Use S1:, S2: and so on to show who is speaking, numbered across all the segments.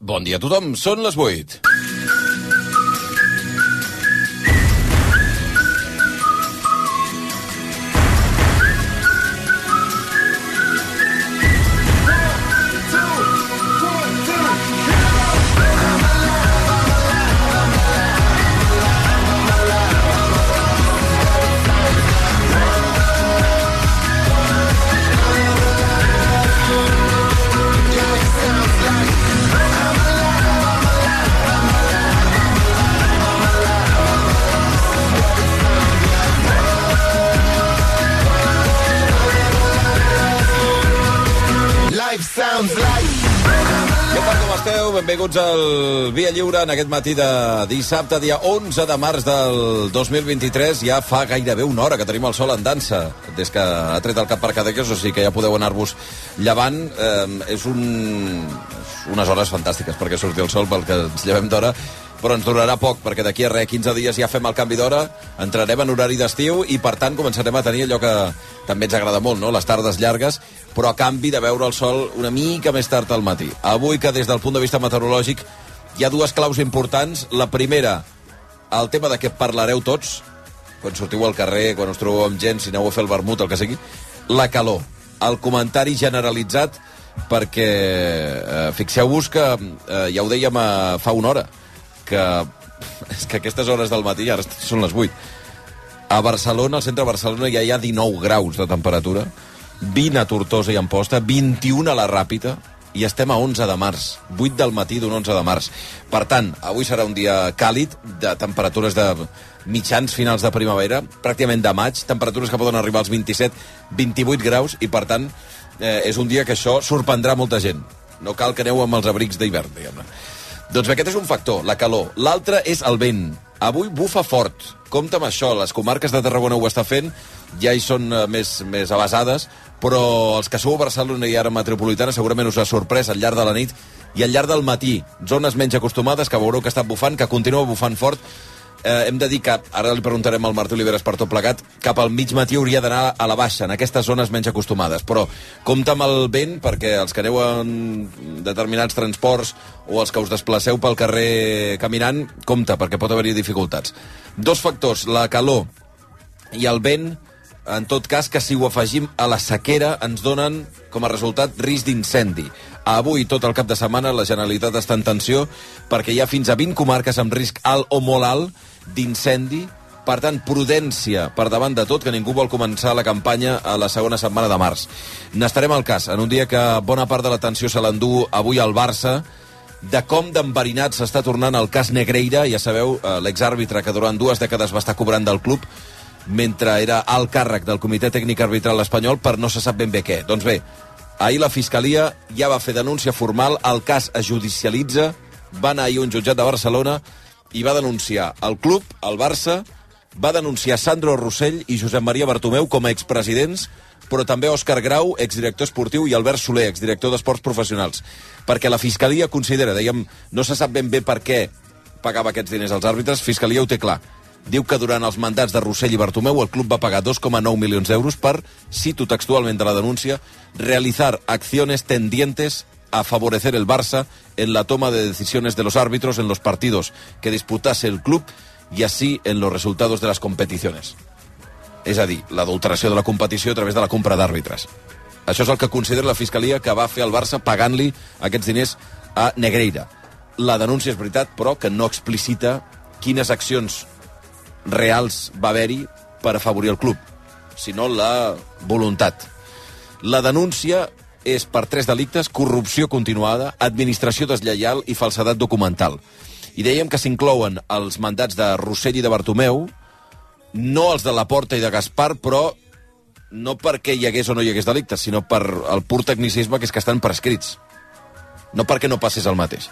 S1: Bon dia a tothom, són les 8.
S2: Sounds like
S1: Què tal, com esteu? Benvinguts al Via Lliure en aquest matí de dissabte, dia 11 de març del 2023. Ja fa gairebé una hora que tenim el sol en dansa, des que ha tret el cap per Cadeques, o sigui que ja podeu anar-vos llevant. Eh, és, un, unes hores fantàstiques perquè surti el sol, pel que ens llevem d'hora, però ens durarà poc, perquè d'aquí a res, 15 dies ja fem el canvi d'hora, entrarem en horari d'estiu i, per tant, començarem a tenir allò que també ens agrada molt, no? les tardes llargues, però a canvi de veure el sol una mica més tard al matí. Avui que des del punt de vista meteorològic hi ha dues claus importants. La primera, el tema de què parlareu tots, quan sortiu al carrer, quan us trobeu amb gent, si aneu a fer el vermut, el que sigui, la calor, el comentari generalitzat, perquè eh, fixeu-vos que, eh, ja ho dèiem eh, fa una hora, que és que aquestes hores del matí, ara són les 8, a Barcelona, al centre de Barcelona, ja hi ha 19 graus de temperatura, 20 a Tortosa i Amposta, 21 a la Ràpita, i estem a 11 de març, 8 del matí d'un 11 de març. Per tant, avui serà un dia càlid, de temperatures de mitjans finals de primavera, pràcticament de maig, temperatures que poden arribar als 27, 28 graus, i per tant, eh, és un dia que això sorprendrà molta gent. No cal que aneu amb els abrics d'hivern, diguem-ne. Doncs bé, aquest és un factor, la calor. L'altre és el vent. Avui bufa fort. Compte amb això, les comarques de Tarragona ho està fent, ja hi són eh, més, més avasades, però els que sou a Barcelona i ara metropolitana segurament us ha sorprès al llarg de la nit i al llarg del matí. Zones menys acostumades que veureu que està bufant, que continua bufant fort. Eh, hem de dir que, ara li preguntarem al Martí Oliveres per tot plegat, cap al mig matí hauria d'anar a la baixa, en aquestes zones menys acostumades. Però compta amb el vent, perquè els que aneu en determinats transports o els que us desplaceu pel carrer caminant, compta, perquè pot haver-hi dificultats. Dos factors, la calor i el vent, en tot cas, que si ho afegim a la sequera, ens donen com a resultat risc d'incendi. Avui, tot el cap de setmana, la Generalitat està en tensió perquè hi ha fins a 20 comarques amb risc alt o molt alt d'incendi. Per tant, prudència per davant de tot, que ningú vol començar la campanya a la segona setmana de març. N'estarem al cas, en un dia que bona part de l'atenció se l'endú avui al Barça, de com d'enverinat s'està tornant el cas Negreira, ja sabeu, eh, l'exàrbitre que durant dues dècades va estar cobrant del club, mentre era alt càrrec del Comitè Tècnic Arbitral Espanyol per no se sap ben bé què. Doncs bé, ahir la Fiscalia ja va fer denúncia formal, el cas es judicialitza, va anar ahir un jutjat de Barcelona i va denunciar el club, el Barça, va denunciar Sandro Rossell i Josep Maria Bartomeu com a expresidents, però també Òscar Grau, exdirector esportiu, i Albert Soler, exdirector d'Esports Professionals. Perquè la Fiscalia considera, dèiem, no se sap ben bé per què pagava aquests diners als àrbitres, Fiscalia ho té clar. Diu que durant els mandats de Rossell i Bartomeu el club va pagar 2,9 milions d'euros per, cito textualment de la denúncia, realizar acciones tendientes a favorecer el Barça en la toma de decisiones de los árbitros en los partidos que disputase el club y así en los resultados de las competiciones. És a dir, l'adulteració de la competició a través de la compra d'àrbitres. Això és el que considera la Fiscalia que va fer el Barça pagant-li aquests diners a Negreira. La denúncia és veritat, però que no explicita quines accions reals va haver-hi per afavorir el club, sinó la voluntat. La denúncia és per tres delictes, corrupció continuada, administració deslleial i falsedat documental. I dèiem que s'inclouen els mandats de Rossell i de Bartomeu, no els de la Porta i de Gaspar, però no perquè hi hagués o no hi hagués delictes, sinó per el pur tecnicisme que és que estan prescrits. No perquè no passés el mateix.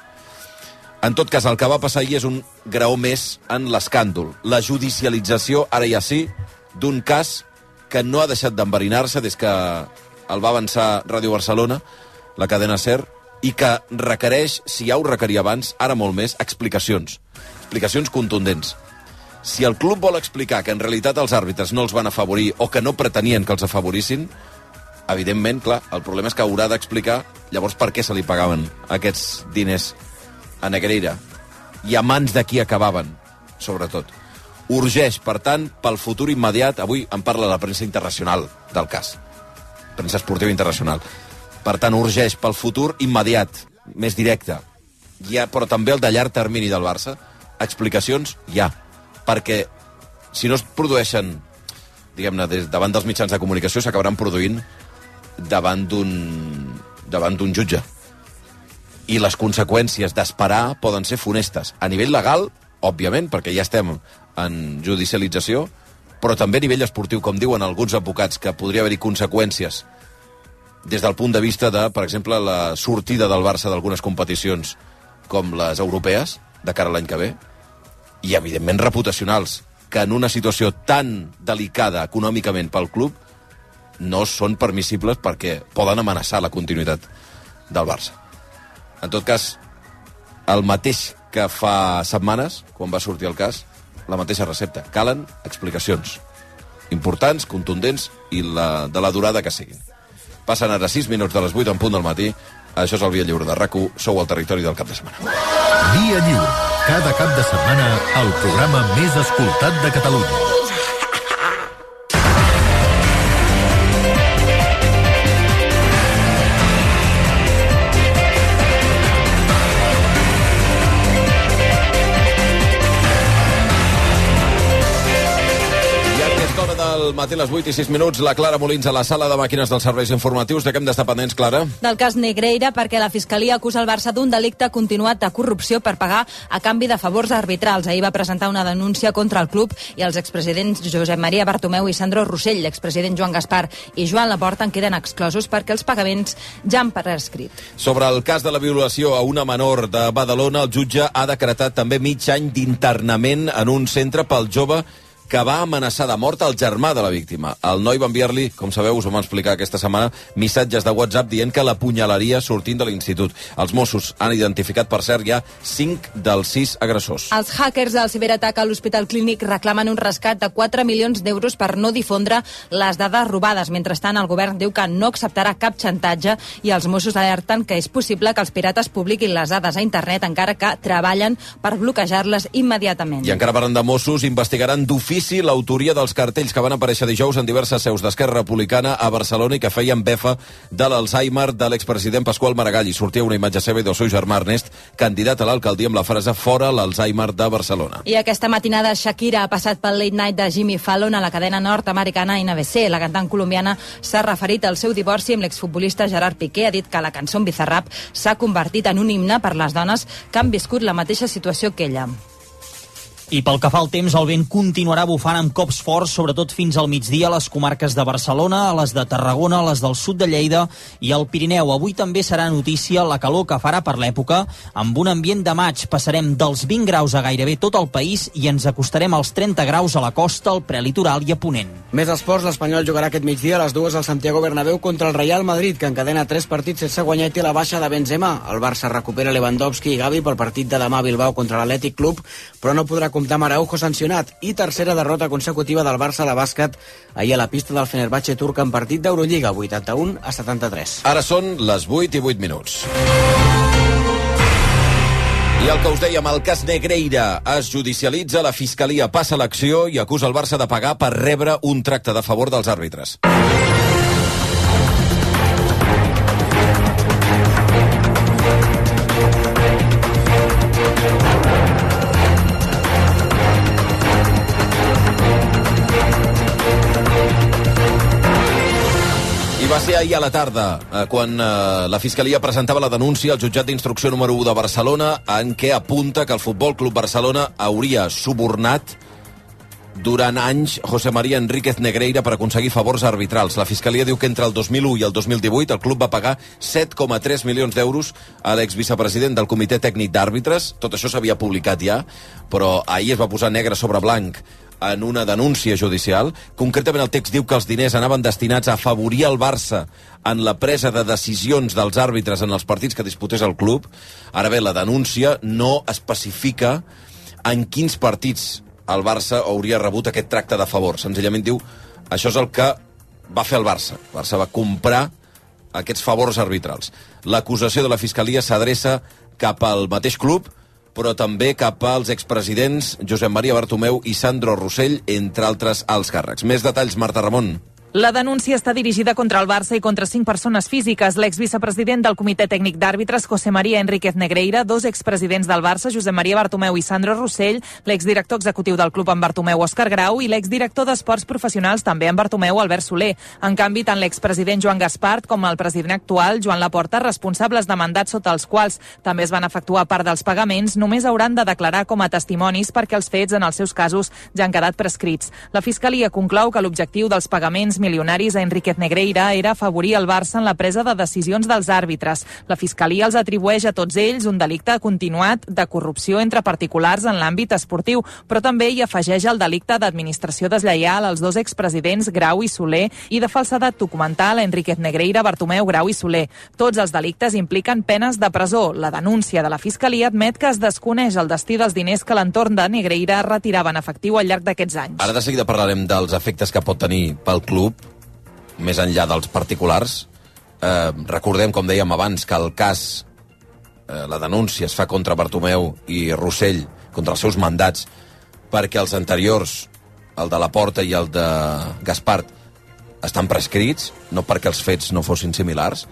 S1: En tot cas, el que va passar ahir és un graó més en l'escàndol. La judicialització, ara ja sí, d'un cas que no ha deixat d'enverinar-se des que el va avançar Ràdio Barcelona, la cadena SER, i que requereix, si ja ho requeria abans, ara molt més, explicacions. Explicacions contundents. Si el club vol explicar que en realitat els àrbitres no els van afavorir o que no pretenien que els afavorissin, evidentment, clar, el problema és que haurà d'explicar llavors per què se li pagaven aquests diners a Negreira i a mans de qui acabaven, sobretot. Urgeix, per tant, pel futur immediat, avui en parla la premsa internacional del cas, premsa esportiva internacional, per tant, urgeix pel futur immediat, més directe, ja, però també el de llarg termini del Barça, explicacions ha, perquè si no es produeixen diguem-ne, davant dels mitjans de comunicació s'acabaran produint davant d'un davant d'un jutge. I les conseqüències d'esperar poden ser funestes. A nivell legal, òbviament, perquè ja estem en judicialització, però també a nivell esportiu, com diuen alguns advocats, que podria haver-hi conseqüències des del punt de vista de, per exemple, la sortida del Barça d'algunes competicions com les europees, de cara a l'any que ve, i, evidentment, reputacionals, que en una situació tan delicada econòmicament pel club no són permissibles perquè poden amenaçar la continuïtat del Barça. En tot cas, el mateix que fa setmanes, quan va sortir el cas, la mateixa recepta. Calen explicacions importants, contundents i la, de la durada que siguin. Passen ara 6 minuts de les 8 en punt del matí. Això és el Via Lliure de rac Sou al territori del cap de setmana.
S3: Via Lliure. Cada cap de setmana, el programa més escoltat de Catalunya.
S1: Matí, a les 8 i 6 minuts, la Clara Molins a la sala de màquines dels serveis informatius. De què hem d'estar pendents, Clara?
S4: del cas Negreira perquè la Fiscalia acusa el Barça d'un delicte continuat de corrupció per pagar a canvi de favors arbitrals. Ahir va presentar una denúncia contra el club i els expresidents Josep Maria Bartomeu i Sandro Rossell, l'expresident Joan Gaspar i Joan Laporta en queden exclosos perquè els pagaments ja han prescrit.
S1: Sobre el cas de la violació a una menor de Badalona, el jutge ha decretat també mig any d'internament en un centre pel jove que va amenaçar de mort el germà de la víctima. El noi va enviar-li, com sabeu, us ho vam explicar aquesta setmana, missatges de WhatsApp dient que l'apunyalaria sortint de l'institut. Els Mossos han identificat, per cert, ja 5 dels 6 agressors.
S4: Els hackers del ciberatac a l'Hospital Clínic reclamen un rescat de 4 milions d'euros per no difondre les dades robades. Mentrestant, el govern diu que no acceptarà cap xantatge i els Mossos alerten que és possible que els pirates publiquin les dades a internet encara que treballen per bloquejar-les immediatament.
S1: I encara parlant de Mossos, investigaran d'ofici l'autoria dels cartells que van aparèixer dijous en diverses seus d'Esquerra Republicana a Barcelona i que feien befa de l'Alzheimer de l'expresident Pasqual Maragall. I sortia una imatge seva i del seu germà Ernest, candidat a l'alcaldia amb la frase fora l'Alzheimer de Barcelona.
S4: I aquesta matinada Shakira ha passat pel late night de Jimmy Fallon a la cadena nord-americana NBC. La cantant colombiana s'ha referit al seu divorci amb l'exfutbolista Gerard Piqué. Ha dit que la cançó en Bizarrap s'ha convertit en un himne per les dones que han viscut la mateixa situació que ella.
S5: I pel que fa al temps, el vent continuarà bufant amb cops forts, sobretot fins al migdia a les comarques de Barcelona, a les de Tarragona, a les del sud de Lleida i al Pirineu. Avui també serà notícia la calor que farà per l'època, amb un ambient de maig. Passarem dels 20 graus a gairebé tot el país i ens acostarem als 30 graus a la costa, al prelitoral i a Ponent.
S6: Més esports, l'Espanyol jugarà aquest migdia a les dues al Santiago Bernabéu contra el Real Madrid, que encadena tres partits sense guanyar i té la baixa de Benzema. El Barça recupera Lewandowski i Gavi pel partit de demà a Bilbao contra l'Atlètic Club, però no podrà comptar amb Araujo sancionat. I tercera derrota consecutiva del Barça de bàsquet ahir a la pista del Fenerbahce turc en partit d'Eurolliga, 81 a 73.
S1: Ara són les 8 i 8 minuts. I el que us dèiem, el cas Negreira es judicialitza, la Fiscalia passa l'acció i acusa el Barça de pagar per rebre un tracte de favor dels àrbitres. Ser ahir a la tarda, eh, quan eh, la Fiscalia presentava la denúncia al jutjat d'instrucció número 1 de Barcelona, en què apunta que el Futbol Club Barcelona hauria subornat durant anys José María Enríquez Negreira per aconseguir favors arbitrals. La Fiscalia diu que entre el 2001 i el 2018 el club va pagar 7,3 milions d'euros a l'exvicepresident del Comitè Tècnic d'Àrbitres. Tot això s'havia publicat ja, però ahir es va posar negre sobre blanc en una denúncia judicial. Concretament el text diu que els diners anaven destinats a afavorir el Barça en la presa de decisions dels àrbitres en els partits que disputés el club. Ara bé, la denúncia no especifica en quins partits el Barça hauria rebut aquest tracte de favor. Senzillament diu, això és el que va fer el Barça. El Barça va comprar aquests favors arbitrals. L'acusació de la Fiscalia s'adreça cap al mateix club, però també cap als expresidents Josep Maria Bartomeu i Sandro Rossell, entre altres alts càrrecs. Més detalls, Marta Ramon.
S7: La denúncia està dirigida contra el Barça i contra cinc persones físiques. L'exvicepresident del Comitè Tècnic d'Àrbitres, José María Enríquez Negreira, dos expresidents del Barça, Josep Maria Bartomeu i Sandro Rossell, l'exdirector executiu del club en Bartomeu, Òscar Grau, i l'exdirector d'Esports Professionals, també en Bartomeu, Albert Soler. En canvi, tant l'expresident Joan Gaspart com el president actual, Joan Laporta, responsables de mandats sota els quals també es van efectuar part dels pagaments, només hauran de declarar com a testimonis perquè els fets, en els seus casos, ja han quedat prescrits. La Fiscalia conclou que l'objectiu dels pagaments milionaris a Enriquez Negreira era afavorir el Barça en la presa de decisions dels àrbitres. La Fiscalia els atribueix a tots ells un delicte continuat de corrupció entre particulars en l'àmbit esportiu, però també hi afegeix el delicte d'administració deslleial als dos expresidents Grau i Soler i de falsedat documental a Enriquez Negreira, Bartomeu, Grau i Soler. Tots els delictes impliquen penes de presó. La denúncia de la Fiscalia admet que es desconeix el destí dels diners que l'entorn de Negreira retirava en efectiu al llarg d'aquests anys.
S1: Ara de seguida parlarem dels efectes que pot tenir pel club, més enllà dels particulars. Eh, recordem, com dèiem abans, que el cas, eh, la denúncia es fa contra Bartomeu i Rossell, contra els seus mandats, perquè els anteriors, el de la Porta i el de Gaspart, estan prescrits, no perquè els fets no fossin similars,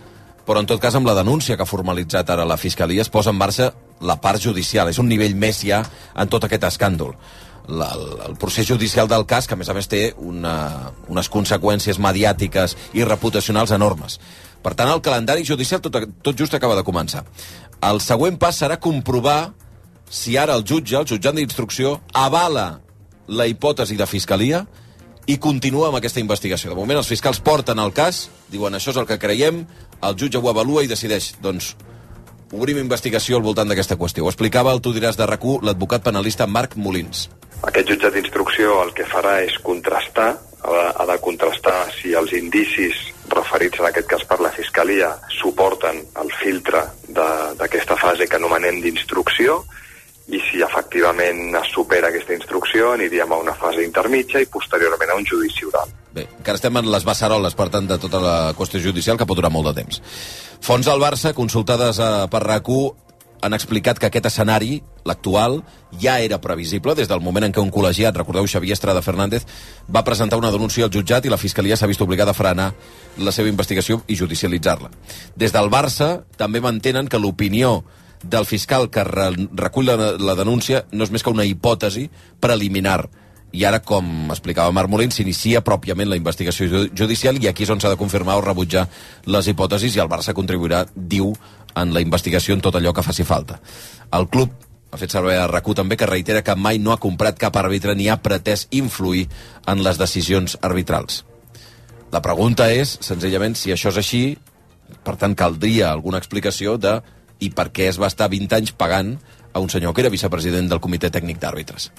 S1: però en tot cas amb la denúncia que ha formalitzat ara la Fiscalia es posa en marxa la part judicial. És un nivell més ja en tot aquest escàndol. La, el, procés judicial del cas, que a més a més té una, unes conseqüències mediàtiques i reputacionals enormes. Per tant, el calendari judicial tot, tot just acaba de començar. El següent pas serà comprovar si ara el jutge, el jutjat d'instrucció, avala la hipòtesi de fiscalia i continua amb aquesta investigació. De moment els fiscals porten el cas, diuen això és el que creiem, el jutge ho avalua i decideix, doncs, obrim investigació al voltant d'aquesta qüestió. Ho explicava el Tu diràs de rac l'advocat penalista Marc Molins.
S8: Aquest jutge d'instrucció el que farà és contrastar, ha de, ha de contrastar si els indicis referits en aquest cas per la Fiscalia suporten el filtre d'aquesta fase que anomenem d'instrucció i si efectivament es supera aquesta instrucció aniríem a una fase intermitja i posteriorment a un judici oral.
S1: Bé, encara estem en les beceroles, per tant, de tota la qüestió judicial, que pot durar molt de temps. Fons del Barça, consultades a, per rac han explicat que aquest escenari, l'actual, ja era previsible des del moment en què un col·legiat, recordeu Xavier Estrada Fernández, va presentar una denúncia al jutjat i la Fiscalia s'ha vist obligada a frenar la seva investigació i judicialitzar-la. Des del Barça també mantenen que l'opinió del fiscal que re recull la, la denúncia no és més que una hipòtesi preliminar i ara, com explicava Marc Molins, s'inicia pròpiament la investigació ju- judicial i aquí és on s'ha de confirmar o rebutjar les hipòtesis i el Barça contribuirà, diu, en la investigació en tot allò que faci falta. El club ha fet servir a rac també que reitera que mai no ha comprat cap àrbitre ni ha pretès influir en les decisions arbitrals. La pregunta és, senzillament, si això és així, per tant, caldria alguna explicació de i per què es va estar 20 anys pagant a un senyor que era vicepresident del Comitè Tècnic d'Àrbitres.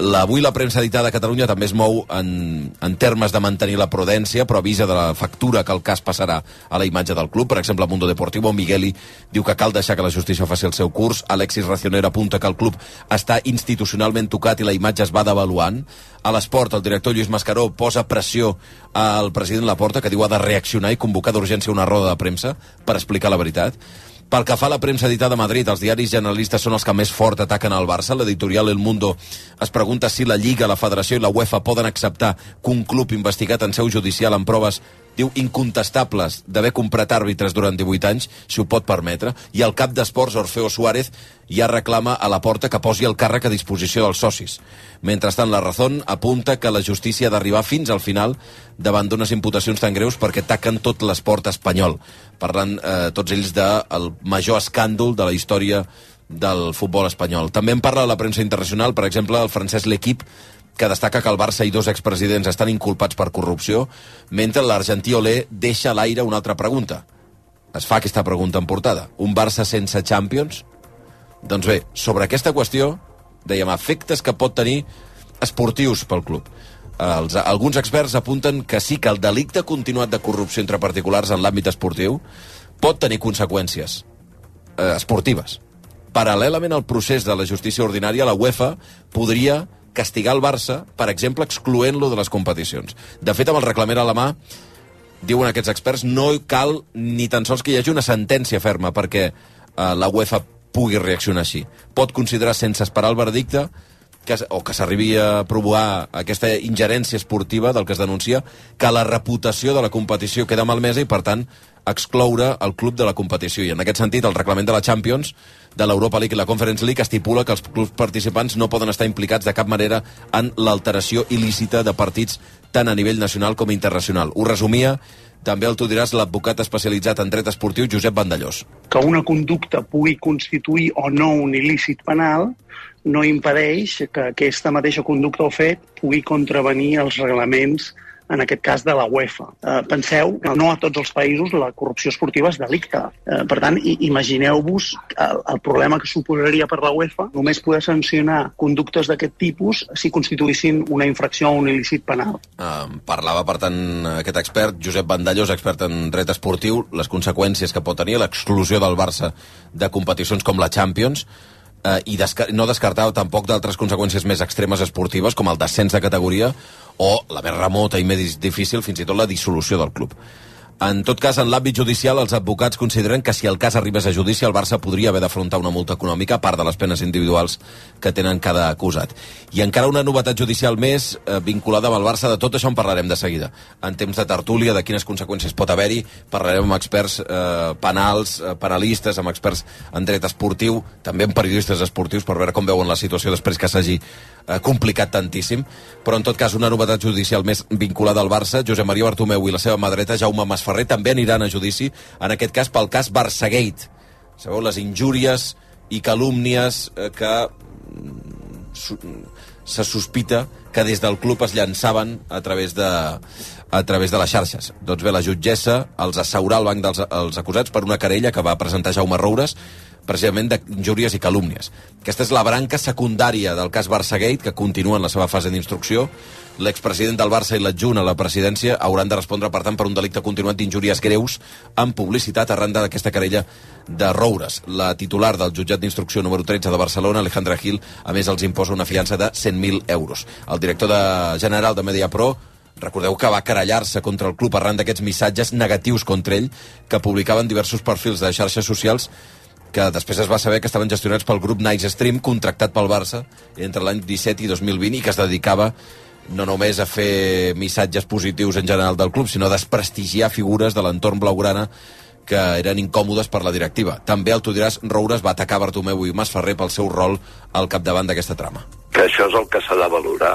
S1: La- Avui la premsa editada a Catalunya també es mou en, en termes de mantenir la prudència, però avisa de la factura que el cas passarà a la imatge del club. Per exemple, Mundo Deportivo, Migueli diu que cal deixar que la justícia faci el seu curs. Alexis Racioner apunta que el club està institucionalment tocat i la imatge es va devaluant. A l'esport, el director Lluís Mascaró posa pressió al president Laporta, que diu ha de reaccionar i convocar d'urgència una roda de premsa per explicar la veritat. Pel que fa a la premsa editada a Madrid, els diaris generalistes són els que més fort ataquen al Barça. L'editorial El Mundo es pregunta si la Lliga, la Federació i la UEFA poden acceptar que un club investigat en seu judicial amb proves diu incontestables d'haver comprat àrbitres durant 18 anys, si ho pot permetre, i el cap d'esports, Orfeo Suárez, ja reclama a la porta que posi el càrrec a disposició dels socis. Mentrestant, la Razón apunta que la justícia ha d'arribar fins al final davant d'unes imputacions tan greus perquè taquen tot l'esport espanyol, parlant eh, tots ells del major escàndol de la història del futbol espanyol. També en parla la premsa internacional, per exemple, el francès L'Equip, que destaca que el Barça i dos expresidents estan inculpats per corrupció, mentre l'argentí Olé deixa a l'aire una altra pregunta. Es fa aquesta pregunta en portada. Un Barça sense Champions? Doncs bé, sobre aquesta qüestió, dèiem, efectes que pot tenir esportius pel club. Els, alguns experts apunten que sí que el delicte continuat de corrupció entre particulars en l'àmbit esportiu pot tenir conseqüències eh, esportives. Paral·lelament al procés de la justícia ordinària, la UEFA podria castigar el Barça, per exemple, excloent-lo de les competicions. De fet, amb el reclamer a la mà, diuen aquests experts, no cal ni tan sols que hi hagi una sentència ferma, perquè eh, la UEFA pugui reaccionar així. Pot considerar, sense esperar el veredicte, que, o que s'arribi a provocar aquesta ingerència esportiva del que es denuncia, que la reputació de la competició queda malmesa i, per tant, excloure el club de la competició. I en aquest sentit, el reglament de la Champions, de l'Europa League i la Conference League estipula que els clubs participants no poden estar implicats de cap manera en l'alteració il·lícita de partits tant a nivell nacional com internacional. Ho resumia, també el tu diràs, l'advocat especialitzat en dret esportiu Josep Vandellós.
S9: que una conducta pugui constituir o no un il·lícit penal no impedeix que aquesta mateixa conducta o fet pugui contravenir els reglaments en aquest cas de la UEFA. Eh, penseu que no a tots els països la corrupció esportiva és delicte. Eh, per tant, imagineu-vos el, problema que suposaria per la UEFA només poder sancionar conductes d'aquest tipus si constituïssin una infracció o un il·lícit penal.
S1: Uh, parlava, per tant, aquest expert, Josep Vandellós, expert en dret esportiu, les conseqüències que pot tenir l'exclusió del Barça de competicions com la Champions, uh, i desca no descartava tampoc d'altres conseqüències més extremes esportives, com el descens de categoria o la més remota i més difícil, fins i tot la dissolució del club. En tot cas, en l'àmbit judicial, els advocats consideren que si el cas arribés a judici, el Barça podria haver d'afrontar una multa econòmica, a part de les penes individuals que tenen cada acusat. I encara una novetat judicial més eh, vinculada amb el Barça, de tot això en parlarem de seguida. En temps de tertúlia, de quines conseqüències pot haver-hi, parlarem amb experts eh, penals, eh, penalistes, amb experts en dret esportiu, també amb periodistes esportius, per veure com veuen la situació després que s'hagi eh, complicat tantíssim, però en tot cas una novetat judicial més vinculada al Barça, Josep Maria Bartomeu i la seva mà dreta, Jaume Masferrer, també aniran a judici, en aquest cas pel cas Barçagate. Sabeu, les injúries i calúmnies eh, que mm, su se sospita que des del club es llançaven a través de, a través de les xarxes. Doncs bé, la jutgessa els asseurà al banc dels els acusats per una querella que va presentar Jaume Roures precisament d'injúries i calúmnies. Aquesta és la branca secundària del cas Barçagate, que continua en la seva fase d'instrucció. L'expresident del Barça i l'adjunt a la presidència hauran de respondre, per tant, per un delicte continuat d'injúries greus en publicitat arran d'aquesta querella de Roures. La titular del jutjat d'instrucció número 13 de Barcelona, Alejandra Gil, a més els imposa una fiança de 100.000 euros. El director de general de Mediapro Recordeu que va querellar-se contra el club arran d'aquests missatges negatius contra ell que publicaven diversos perfils de xarxes socials que després es va saber que estaven gestionats pel grup Nice Stream, contractat pel Barça entre l'any 17 i 2020 i que es dedicava no només a fer missatges positius en general del club, sinó a desprestigiar figures de l'entorn blaugrana que eren incòmodes per la directiva. També, el tu diràs, Roures va atacar Bartomeu i Masferrer pel seu rol al capdavant d'aquesta trama.
S10: Que això és el que s'ha de valorar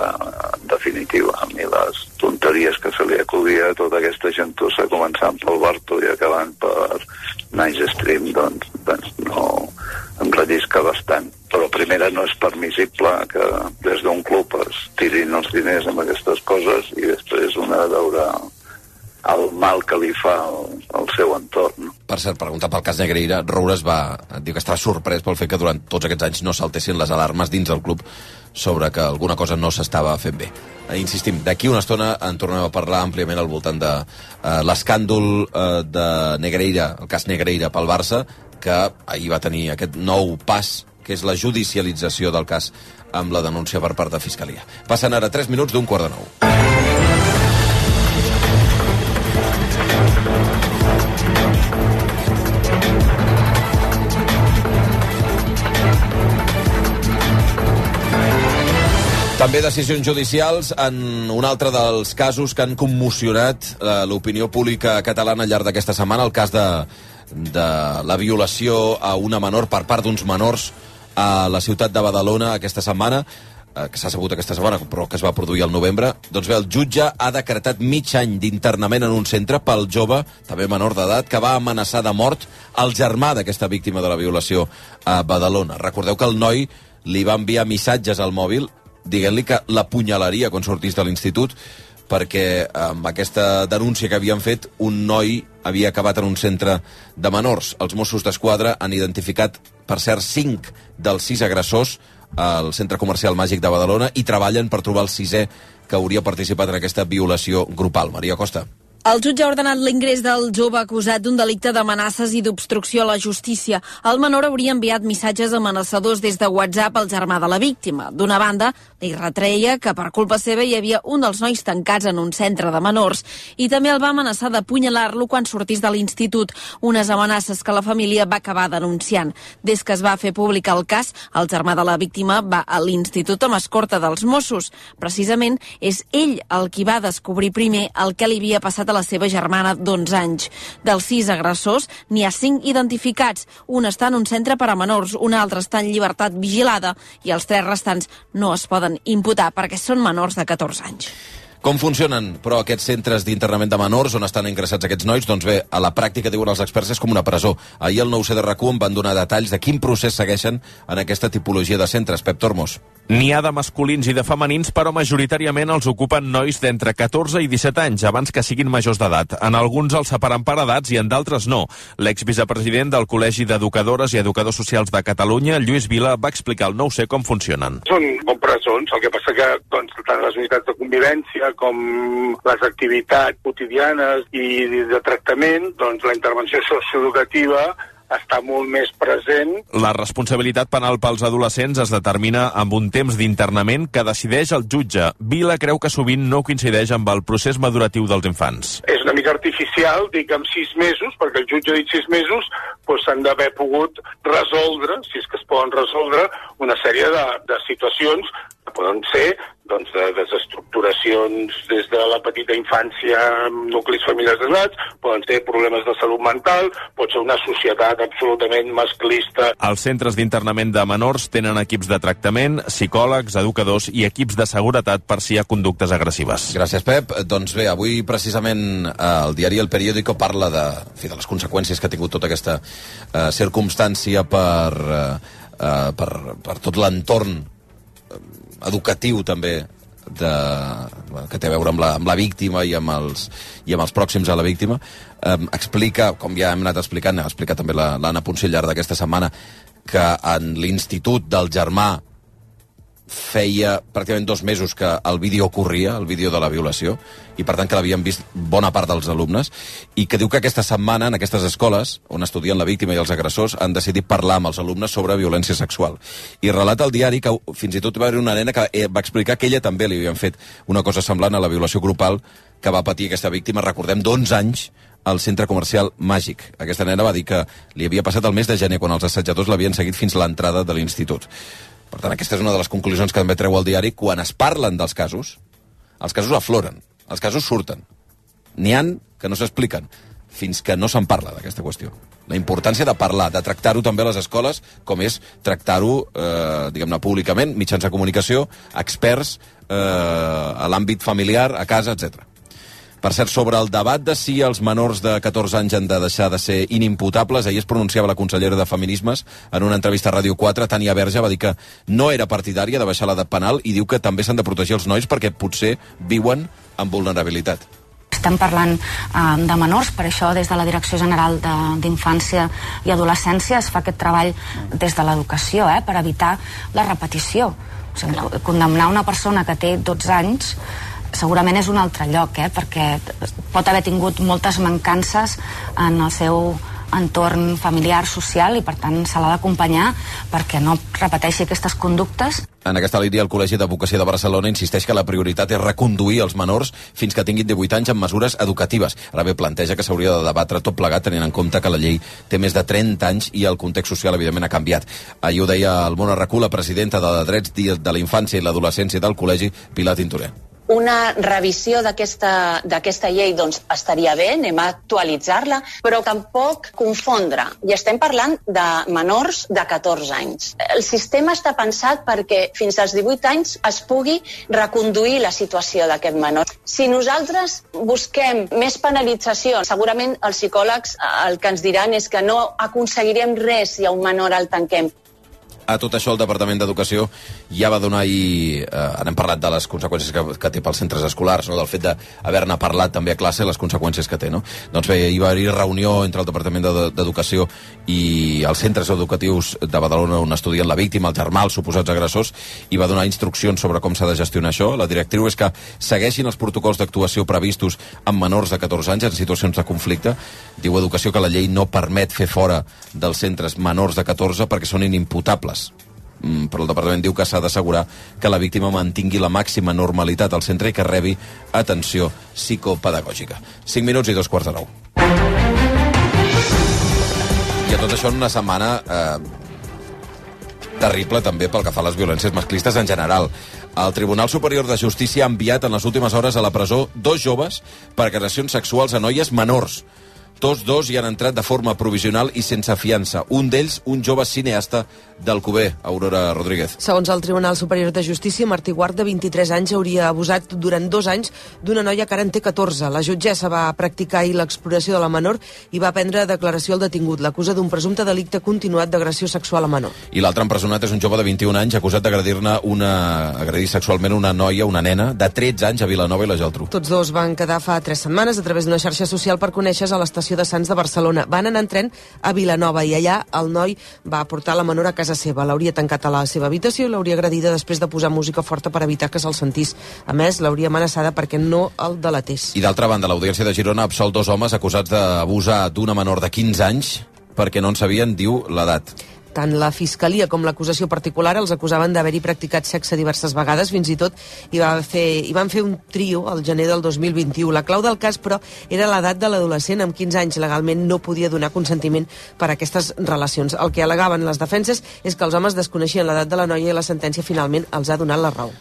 S10: en definitiva. A mi les tonteries que se li acudia a tota aquesta gentussa començant pel Barto i acabant per Nice Stream doncs, doncs no em rellisca bastant. Però primera no és permissible que des d'un club es tirin els diners amb aquestes coses i després una de veure el mal que li fa al, seu entorn.
S1: Per cert, preguntat pel cas Negreira, Roures va dir que estava sorprès pel fet que durant tots aquests anys no saltessin les alarmes dins del club sobre que alguna cosa no s'estava fent bé. Eh, insistim, d'aquí una estona en tornem a parlar àmpliament al voltant de eh, l'escàndol eh, de Negreira, el cas Negreira pel Barça, que ahir va tenir aquest nou pas, que és la judicialització del cas amb la denúncia per part de Fiscalia. Passen ara 3 minuts d'un quart de nou. També decisions judicials en un altre dels casos que han commocionat eh, l'opinió pública catalana al llarg d'aquesta setmana, el cas de, de la violació a una menor per part d'uns menors a la ciutat de Badalona aquesta setmana, eh, que s'ha sabut aquesta setmana, però que es va produir al novembre. Doncs bé, el jutge ha decretat mig any d'internament en un centre pel jove, també menor d'edat, que va amenaçar de mort el germà d'aquesta víctima de la violació a Badalona. Recordeu que el noi li va enviar missatges al mòbil dient-li que l'apunyalaria quan sortís de l'institut perquè amb aquesta denúncia que havien fet un noi havia acabat en un centre de menors. Els Mossos d'Esquadra han identificat, per cert, cinc dels sis agressors al centre comercial màgic de Badalona i treballen per trobar el sisè que hauria participat en aquesta violació grupal. Maria Costa.
S11: El jutge ha ordenat l'ingrés del jove acusat d'un delicte d'amenaces i d'obstrucció a la justícia. El menor hauria enviat missatges amenaçadors des de WhatsApp al germà de la víctima. D'una banda, li retreia que per culpa seva hi havia un dels nois tancats en un centre de menors i també el va amenaçar d'apunyalar-lo quan sortís de l'institut, unes amenaces que la família va acabar denunciant. Des que es va fer públic el cas, el germà de la víctima va a l'institut amb escorta dels Mossos. Precisament és ell el qui va descobrir primer el que li havia passat a la seva germana d'11 anys. Dels sis agressors, n'hi ha cinc identificats. Un està en un centre per a menors, un altre està en llibertat vigilada i els tres restants no es poden imputar perquè són menors de 14 anys.
S1: Com funcionen, però, aquests centres d'internament de menors on estan ingressats aquests nois? Doncs bé, a la pràctica, diuen els experts, és com una presó. Ahir el nou c de rac en van donar detalls de quin procés segueixen en aquesta tipologia de centres. Pep Tormos.
S12: N'hi ha de masculins i de femenins, però majoritàriament els ocupen nois d'entre 14 i 17 anys, abans que siguin majors d'edat. En alguns els separen per edats i en d'altres no. L'exvicepresident del Col·legi d'Educadores i Educadors Socials de Catalunya, Lluís Vila, va explicar al nou c com funcionen.
S13: Són com presons, el que passa que doncs, tant les unitats de convivència com les activitats quotidianes i de tractament, doncs la intervenció socioeducativa està molt més present.
S12: La responsabilitat penal pels adolescents es determina amb un temps d'internament que decideix el jutge. Vila creu que sovint no coincideix amb el procés maduratiu dels infants.
S13: És mica artificial, dic amb sis mesos, perquè el jutge ha dit sis mesos, doncs s'han d'haver pogut resoldre, si és que es poden resoldre, una sèrie de, de situacions que poden ser doncs, de desestructuracions des de la petita infància amb nuclis familiars desnats, poden ser problemes de salut mental, pot ser una societat absolutament masclista.
S12: Els centres d'internament de menors tenen equips de tractament, psicòlegs, educadors i equips de seguretat per si hi ha conductes agressives.
S1: Gràcies, Pep. Doncs bé, avui precisament eh, el diari El Periódico parla de, fi, de les conseqüències que ha tingut tota aquesta eh, circumstància per, eh, eh, per, per tot l'entorn educatiu també de, que té a veure amb la, amb la víctima i amb, els, i amb els pròxims a la víctima, eh, explica, com ja hem anat explicant, ha explicat també l'Anna Poncell llarg d'aquesta setmana, que en l'institut del germà feia pràcticament dos mesos que el vídeo corria, el vídeo de la violació, i per tant que l'havien vist bona part dels alumnes, i que diu que aquesta setmana en aquestes escoles, on estudien la víctima i els agressors, han decidit parlar amb els alumnes sobre violència sexual. I relata el diari que fins i tot va haver una nena que eh, va explicar que ella també li havien fet una cosa semblant a la violació grupal que va patir aquesta víctima, recordem, d'11 anys, al centre comercial Màgic. Aquesta nena va dir que li havia passat el mes de gener quan els assetjadors l'havien seguit fins a l'entrada de l'institut. Per tant, aquesta és una de les conclusions que també treu el diari. Quan es parlen dels casos, els casos afloren, els casos surten. N'hi han que no s'expliquen fins que no se'n parla d'aquesta qüestió. La importància de parlar, de tractar-ho també a les escoles, com és tractar-ho, eh, diguem-ne, públicament, mitjans de comunicació, experts, eh, a l'àmbit familiar, a casa, etc. Per cert, sobre el debat de si els menors de 14 anys han de deixar de ser inimputables, ahir es pronunciava la consellera de Feminismes en una entrevista a Ràdio 4, Tània Verge, va dir que no era partidària de baixar l'edat penal i diu que també s'han de protegir els nois perquè potser viuen amb vulnerabilitat.
S14: Estem parlant eh, de menors, per això des de la Direcció General d'Infància i Adolescència es fa aquest treball des de l'educació, eh, per evitar la repetició. O sigui, condemnar una persona que té 12 anys segurament és un altre lloc, eh? perquè pot haver tingut moltes mancances en el seu entorn familiar, social, i per tant se l'ha d'acompanyar perquè no repeteixi aquestes conductes.
S1: En aquesta línia, el Col·legi d'Advocacia de Barcelona insisteix que la prioritat és reconduir els menors fins que tinguin 18 anys amb mesures educatives. Ara bé, planteja que s'hauria de debatre tot plegat tenint en compte que la llei té més de 30 anys i el context social, evidentment, ha canviat. Ahir ho deia el Mona Racú, la presidenta de Drets de la Infància i l'Adolescència del Col·legi, Pilar Tintorer
S15: una revisió d'aquesta llei doncs, estaria bé, anem a actualitzar-la, però tampoc confondre. I estem parlant de menors de 14 anys. El sistema està pensat perquè fins als 18 anys es pugui reconduir la situació d'aquest menor. Si nosaltres busquem més penalització, segurament els psicòlegs el que ens diran és que no aconseguirem res si a un menor el tanquem.
S1: A tot això el Departament d'Educació ja va donar ahir... Eh, n'hem parlat de les conseqüències que, que té pels centres escolars, no? del fet d'haver-ne parlat també a classe, les conseqüències que té. No? Doncs bé, hi va haver reunió entre el Departament d'Educació i els centres educatius de Badalona on estudien la víctima, el germà, els suposats agressors, i va donar instruccions sobre com s'ha de gestionar això. La directriu és que segueixin els protocols d'actuació previstos amb menors de 14 anys en situacions de conflicte. Diu Educació que la llei no permet fer fora dels centres menors de 14 perquè són inimputables però el departament diu que s'ha d'assegurar que la víctima mantingui la màxima normalitat al centre i que rebi atenció psicopedagògica. 5 minuts i dos quarts de nou. I a tot això en una setmana eh, terrible també pel que fa a les violències masclistes en general. El Tribunal Superior de Justícia ha enviat en les últimes hores a la presó dos joves per agressions sexuals a noies menors. Tots dos hi han entrat de forma provisional i sense fiança. Un d'ells, un jove cineasta d'Alcover, Aurora Rodríguez.
S16: Segons el Tribunal Superior de Justícia, Martí Guard, de 23 anys, hauria abusat durant dos anys d'una noia que ara en té 14. La jutgessa va practicar ahir l'exploració de la menor i va prendre declaració al detingut. L'acusa d'un presumpte delicte continuat d'agressió sexual a menor.
S1: I l'altre empresonat és un jove de 21 anys acusat d'agredir-ne una... agredir sexualment una noia, una nena, de 13 anys a Vilanova i la Geltrú.
S16: Tots dos van quedar fa tres setmanes a través d'una xarxa social per conèixer a l'estació de Sants de Barcelona. Van anar en tren a Vilanova i allà el noi va portar la menor a casa seva. L'hauria tancat a la seva habitació i l'hauria agredida després de posar música forta per evitar que se'l sentís. A més, l'hauria amenaçada perquè no el delatés.
S1: I d'altra banda, l'Audiència de Girona absol dos homes acusats d'abusar d'una menor de 15 anys perquè no en sabien, diu, l'edat.
S16: Tant la Fiscalia com l'acusació particular els acusaven d'haver-hi practicat sexe diverses vegades, fins i tot hi, va fer, hi van fer un trio al gener del 2021. La clau del cas, però, era l'edat de l'adolescent. Amb 15 anys legalment no podia donar consentiment per a aquestes relacions. El que alegaven les defenses és que els homes desconeixien l'edat de la noia i la sentència finalment els ha donat la raó.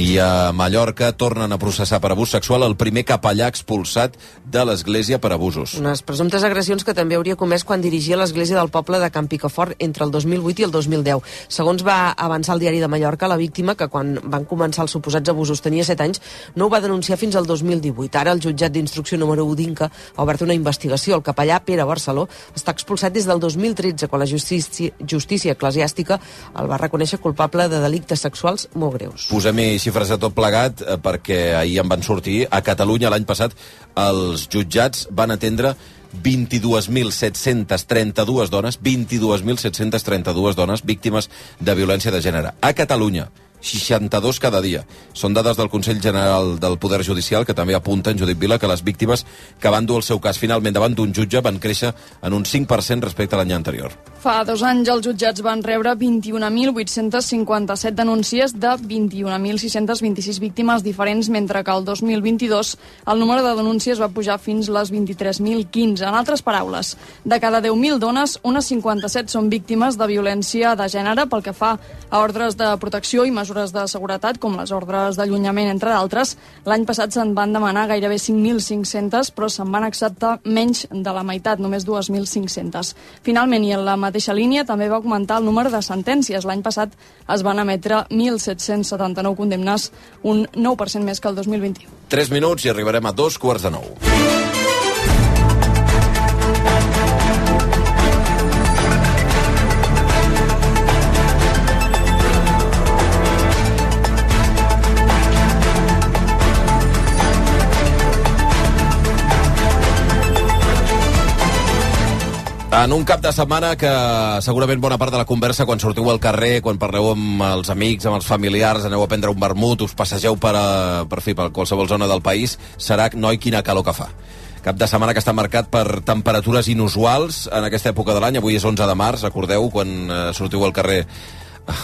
S1: I a Mallorca tornen a processar per abús sexual el primer capellà expulsat de l'església per abusos.
S16: Unes presumptes agressions que també hauria comès quan dirigia l'església del poble de Can Picafort entre entre el 2008 i el 2010. Segons va avançar el diari de Mallorca, la víctima, que quan van començar els suposats abusos tenia 7 anys, no ho va denunciar fins al 2018. Ara el jutjat d'instrucció número 1 d'Inca ha obert una investigació. El capellà Pere Barceló està expulsat des del 2013, quan la justícia, justícia eclesiàstica el va reconèixer culpable de delictes sexuals molt greus.
S1: Posem-hi xifres de tot plegat, eh, perquè ahir en van sortir. A Catalunya l'any passat els jutjats van atendre 22.732 dones, 22.732 dones víctimes de violència de gènere. A Catalunya, 62 cada dia. Són dades del Consell General del Poder Judicial que també apunten, Judit Vila, que les víctimes que van dur el seu cas finalment davant d'un jutge van créixer en un 5% respecte a l'any anterior.
S17: Fa dos anys els jutjats van rebre 21.857 denúncies de 21.626 víctimes diferents, mentre que el 2022 el número de denúncies va pujar fins les 23.015. En altres paraules, de cada 10.000 dones, unes 57 són víctimes de violència de gènere pel que fa a ordres de protecció i mesures mesures de seguretat, com les ordres d'allunyament, entre d'altres. L'any passat se'n van demanar gairebé 5.500, però se'n van acceptar menys de la meitat, només 2.500. Finalment, i en la mateixa línia, també va augmentar el número de sentències. L'any passat es van emetre 1.779 condemnes, un 9% més que el 2021.
S1: 3 minuts i arribarem a dos quarts de nou. En un cap de setmana que segurament bona part de la conversa quan sortiu al carrer, quan parleu amb els amics, amb els familiars, aneu a prendre un vermut, us passegeu per, a, per, fi, per qualsevol zona del país, serà, noi, quina calor que fa. Cap de setmana que està marcat per temperatures inusuals en aquesta època de l'any. Avui és 11 de març, recordeu, quan eh, sortiu al carrer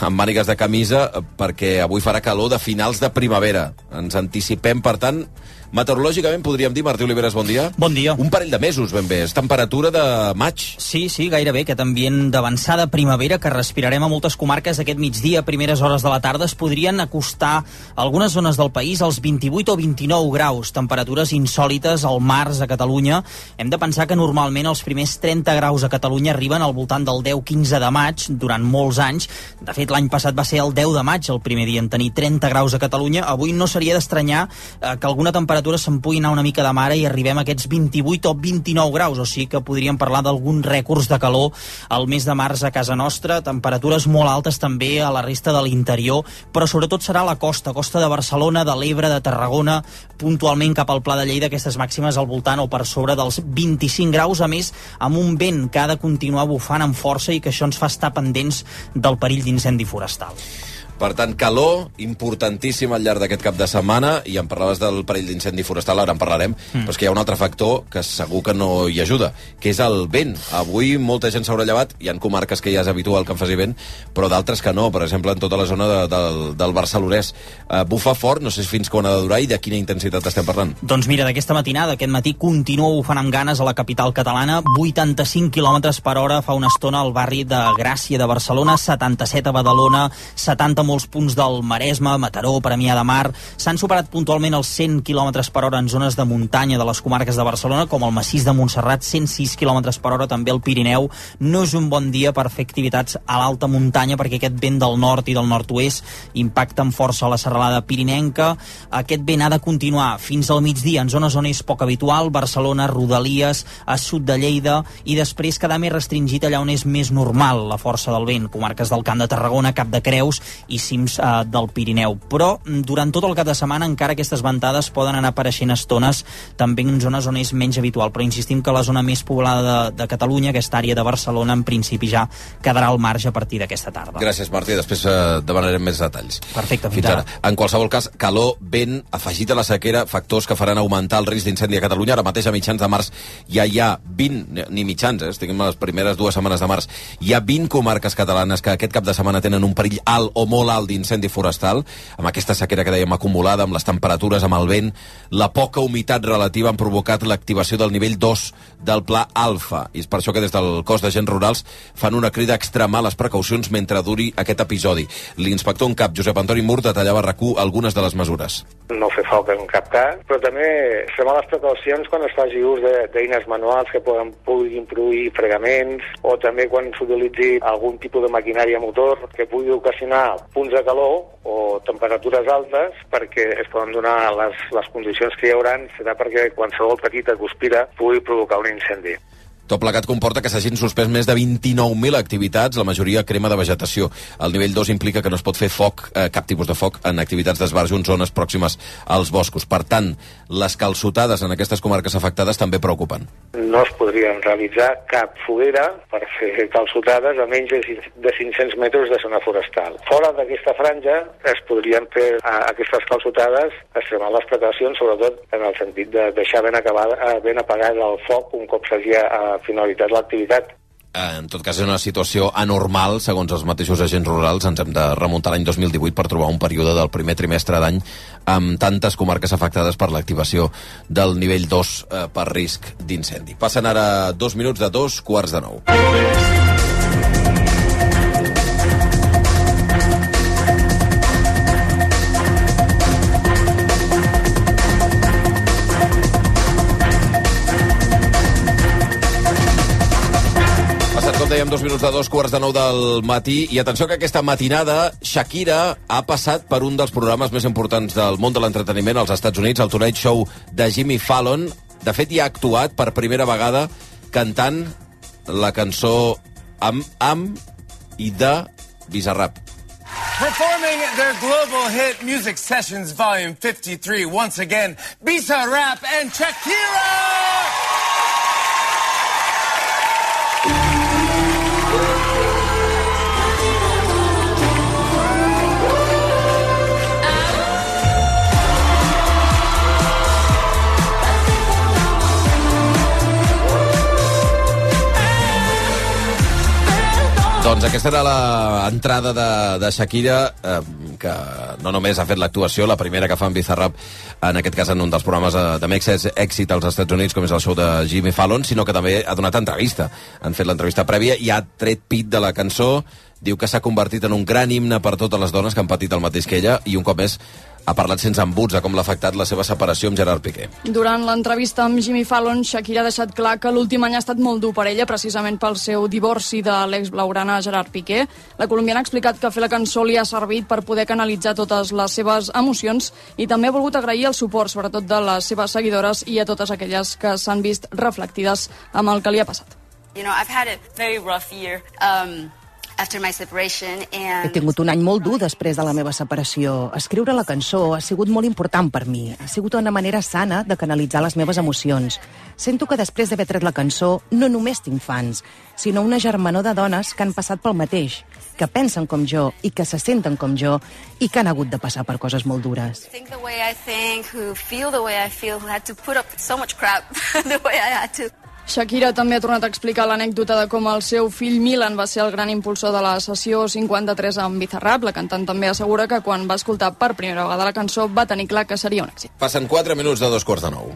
S1: amb mànigues de camisa, perquè avui farà calor de finals de primavera. Ens anticipem, per tant, Meteorològicament podríem dir, Martí Oliveres, bon dia.
S5: Bon dia.
S1: Un parell de mesos, ben bé. És temperatura de maig.
S5: Sí, sí, gairebé. Aquest ambient d'avançada primavera que respirarem a moltes comarques aquest migdia, a primeres hores de la tarda, es podrien acostar a algunes zones del país als 28 o 29 graus. Temperatures insòlites al març a Catalunya. Hem de pensar que normalment els primers 30 graus a Catalunya arriben al voltant del 10-15 de maig durant molts anys. De fet, l'any passat va ser el 10 de maig el primer dia en tenir 30 graus a Catalunya. Avui no seria d'estranyar eh, que alguna temperatura temperatures se'n puguin anar una mica de mare i arribem a aquests 28 o 29 graus, o sigui que podríem parlar d'alguns rècords de calor al mes de març a casa nostra, temperatures molt altes també a la resta de l'interior, però sobretot serà la costa, costa de Barcelona, de l'Ebre, de Tarragona, puntualment cap al Pla de Lleida, aquestes màximes al voltant o per sobre dels 25 graus, a més, amb un vent que ha de continuar bufant amb força i que això ens fa estar pendents del perill d'incendi forestal.
S1: Per tant, calor importantíssim al llarg d'aquest cap de setmana, i em parlaves del perill d'incendi forestal, ara en parlarem, mm. però és que hi ha un altre factor que segur que no hi ajuda, que és el vent. Avui molta gent s'haurà llevat, hi ha comarques que ja és habitual que en faci vent, però d'altres que no, per exemple, en tota la zona de, del, del Barcelonès. Uh, bufa fort, no sé fins quan ha de durar i de quina intensitat estem parlant.
S5: Doncs mira, d'aquesta matinada, aquest matí, continua bufant amb ganes a la capital catalana, 85 km per hora fa una estona al barri de Gràcia de Barcelona, 77 a Badalona, 70 molts punts del Maresme, Mataró, Premià de Mar. S'han superat puntualment els 100 km per hora en zones de muntanya de les comarques de Barcelona, com el massís de Montserrat, 106 km per hora també el Pirineu. No és un bon dia per fer activitats a l'alta muntanya perquè aquest vent del nord i del nord-oest impacta amb força a la serralada pirinenca. Aquest vent ha de continuar fins al migdia en zones on és poc habitual, Barcelona, Rodalies, a sud de Lleida, i després quedar més restringit allà on és més normal la força del vent, comarques del Camp de Tarragona, Cap de Creus i cims eh, del Pirineu. Però mm, durant tot el cap de setmana encara aquestes ventades poden anar apareixent estones també en zones on és menys habitual, però insistim que la zona més poblada de, de Catalunya, aquesta àrea de Barcelona, en principi ja quedarà al marge a partir d'aquesta tarda.
S1: Gràcies, Martí. Després eh, demanarem més detalls.
S5: Perfecte,
S1: fins, fins ara. ara. En qualsevol cas, calor, vent, afegit a la sequera, factors que faran augmentar el risc d'incendi a Catalunya. Ara mateix, a mitjans de març, ja hi ha 20, ni mitjans, eh, estic en les primeres dues setmanes de març, hi ha 20 comarques catalanes que aquest cap de setmana tenen un perill alt o molt alt d'incendi forestal, amb aquesta sequera que dèiem acumulada, amb les temperatures, amb el vent, la poca humitat relativa han provocat l'activació del nivell 2 del pla alfa. I és per això que des del cos d'agents rurals fan una crida a extremar les precaucions mentre duri aquest episodi. L'inspector en cap, Josep Antoni Mur, detallava a rac algunes de les mesures.
S18: No fer foc en cap cas, però també extremar les precaucions quan es faci ús d'eines manuals que poden, puguin produir fregaments o també quan s'utilitzi algun tipus de maquinària motor que pugui ocasionar punts de calor o temperatures altes perquè es poden donar les, les condicions que hi haurà serà perquè qualsevol petita guspira pugui provocar un incendi.
S1: Tot plegat comporta que s'hagin suspès més de 29.000 activitats, la majoria crema de vegetació. El nivell 2 implica que no es pot fer foc, eh, cap tipus de foc, en activitats d'esbarjo en zones pròximes als boscos. Per tant, les calçotades en aquestes comarques afectades també preocupen.
S18: No es podrien realitzar cap foguera per fer calçotades a menys de 500 metres de zona forestal. Fora d'aquesta franja es podrien fer a, aquestes calçotades extremant les precaucions, sobretot en el sentit de deixar ben, acabada, eh, ben apagat el foc un cop s'hagi eh, finalitat l'activitat.
S1: En tot cas, és una situació anormal, segons els mateixos agents rurals. Ens hem de remuntar l'any 2018 per trobar un període del primer trimestre d'any amb tantes comarques afectades per l'activació del nivell 2 eh, per risc d'incendi. Passen ara dos minuts de dos quarts de nou. Dèiem, dos minuts de dos quarts de nou del matí. I atenció que aquesta matinada Shakira ha passat per un dels programes més importants del món de l'entreteniment als Estats Units, el Tonight Show de Jimmy Fallon. De fet, hi ha actuat per primera vegada cantant la cançó Am Am i de Bizarrap.
S2: Performing their global hit Music Sessions Volume 53, once again, Bizarrap and Shakira!
S1: Doncs aquesta era l'entrada de, de Shakira, eh, que no només ha fet l'actuació, la primera que fa en Bizarrap, en aquest cas en un dels programes de, de més èxit als Estats Units, com és el show de Jimmy Fallon, sinó que també ha donat entrevista. Han fet l'entrevista prèvia i ha tret pit de la cançó diu que s'ha convertit en un gran himne per totes les dones que han patit el mateix que ella i un cop més ha parlat sense embuts de com l'ha afectat la seva separació amb Gerard Piqué.
S17: Durant l'entrevista amb Jimmy Fallon, Shakira ha deixat clar que l'últim any ha estat molt dur per ella, precisament pel seu divorci de l'ex-blaurana Gerard Piqué. La colombiana ha explicat que fer la cançó li ha servit per poder canalitzar totes les seves emocions i també ha volgut agrair el suport, sobretot de les seves seguidores i a totes aquelles que s'han vist reflectides amb el que li ha passat.
S19: You know, I've had a very rough year. Um,
S20: He tingut un any molt dur després de la meva separació. Escriure la cançó ha sigut molt important per mi. Ha sigut una manera sana de canalitzar les meves emocions. Sento que després d'haver tret la cançó no només tinc fans, sinó una germanor de dones que han passat pel mateix, que pensen com jo i que se senten com jo i que han hagut de passar per coses molt dures.
S19: think the way I think, who feel the way I feel, who had to put up so much crap the way I had to.
S17: Shakira també ha tornat a explicar l'anècdota de com el seu fill Milan va ser el gran impulsor de la sessió 53 amb Bizarrap. La cantant també assegura que quan va escoltar per primera vegada la cançó va tenir clar que seria un èxit.
S1: Passen 4 minuts de dos quarts de nou.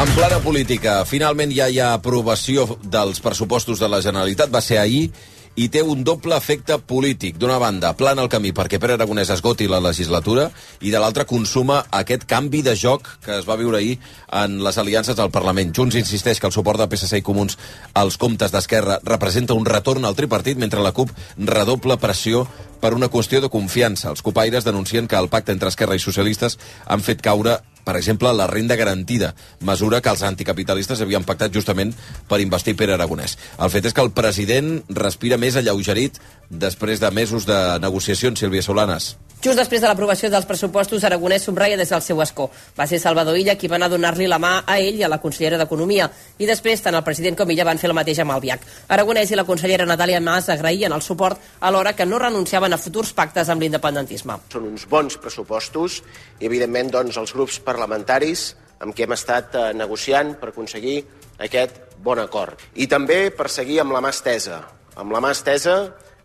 S1: En plana política, finalment ja hi ha aprovació dels pressupostos de la Generalitat, va ser ahir, i té un doble efecte polític. D'una banda, plana el camí perquè Pere Aragonès esgoti la legislatura i de l'altra consuma aquest canvi de joc que es va viure ahir en les aliances al Parlament. Junts insisteix que el suport de PSC i Comuns als comptes d'Esquerra representa un retorn al tripartit, mentre la CUP redobla pressió per una qüestió de confiança. Els copaires denuncien que el pacte entre Esquerra i socialistes han fet caure per exemple, la renda garantida, mesura que els anticapitalistes havien pactat justament per investir Pere Aragonès. El fet és que el president respira més alleugerit després de mesos de negociacions, Sílvia Solanes.
S21: Just després de l'aprovació dels pressupostos, Aragonès somraia des del seu escó. Va ser Salvador Illa qui va anar a donar-li la mà a ell i a la consellera d'Economia. I després, tant el president com Illa van fer el mateix amb el Biac. Aragonès i la consellera Natàlia Mas agraïen el suport alhora que no renunciaven a futurs pactes amb l'independentisme.
S22: Són uns bons pressupostos i, evidentment, doncs, els grups parlamentaris amb què hem estat eh, negociant per aconseguir aquest bon acord. I també per seguir amb la mà estesa, amb la mà estesa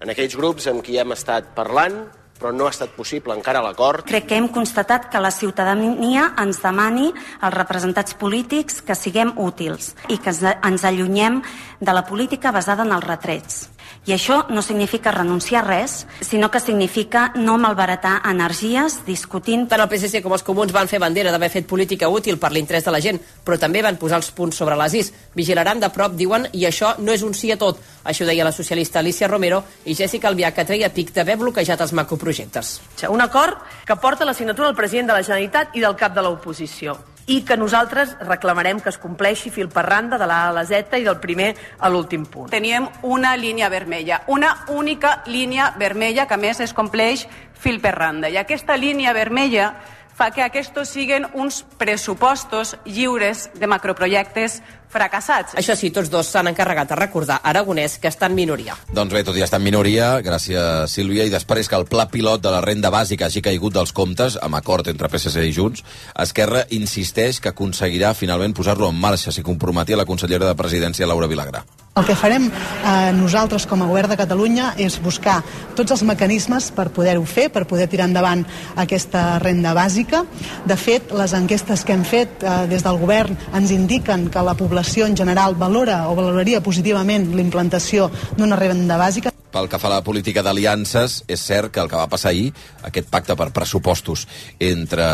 S22: en aquells grups amb qui hem estat parlant, però no ha estat possible encara l'acord.
S19: Crec que hem constatat que la ciutadania ens demani als representats polítics que siguem útils i que ens- allunyem de la política basada en els retrets. I això no significa renunciar a res, sinó que significa no malbaratar energies discutint...
S21: Tant el PSC com els comuns van fer bandera d'haver fet política útil per l'interès de la gent, però també van posar els punts sobre les is. Vigilaran de prop, diuen, i això no és un sí a tot. Això ho deia la socialista Alicia Romero i Jessica Albiach, que treia pic d'haver bloquejat els macroprojectes.
S23: Un acord que porta la signatura del president de la Generalitat i del cap de l'oposició i que nosaltres reclamarem que es compleixi fil per randa de la A a la Z i del primer a l'últim punt.
S24: Teníem una línia vermella, una única línia vermella que a més es compleix fil per randa. I aquesta línia vermella fa que aquests siguin uns pressupostos lliures de macroprojectes fracassats.
S21: Això sí, tots dos s'han encarregat de recordar a Aragonès que està en minoria.
S1: Doncs bé, tot i estar en minoria, gràcies Sílvia, i després que el pla pilot de la renda bàsica hagi caigut dels comptes, amb acord entre PSC i Junts, Esquerra insisteix que aconseguirà finalment posar-lo en marxa, si comprometia la consellera de Presidència, Laura Vilagrà.
S25: El que farem eh, nosaltres com a govern de Catalunya és buscar tots els mecanismes per poder-ho fer, per poder tirar endavant aquesta renda bàsica. De fet, les enquestes que hem fet eh, des del govern ens indiquen que la població en general valora o valoraria positivament l'implantació d'una renda bàsica.
S1: Pel que fa a la política d'aliances, és cert que el que va passar ahir, aquest pacte per pressupostos entre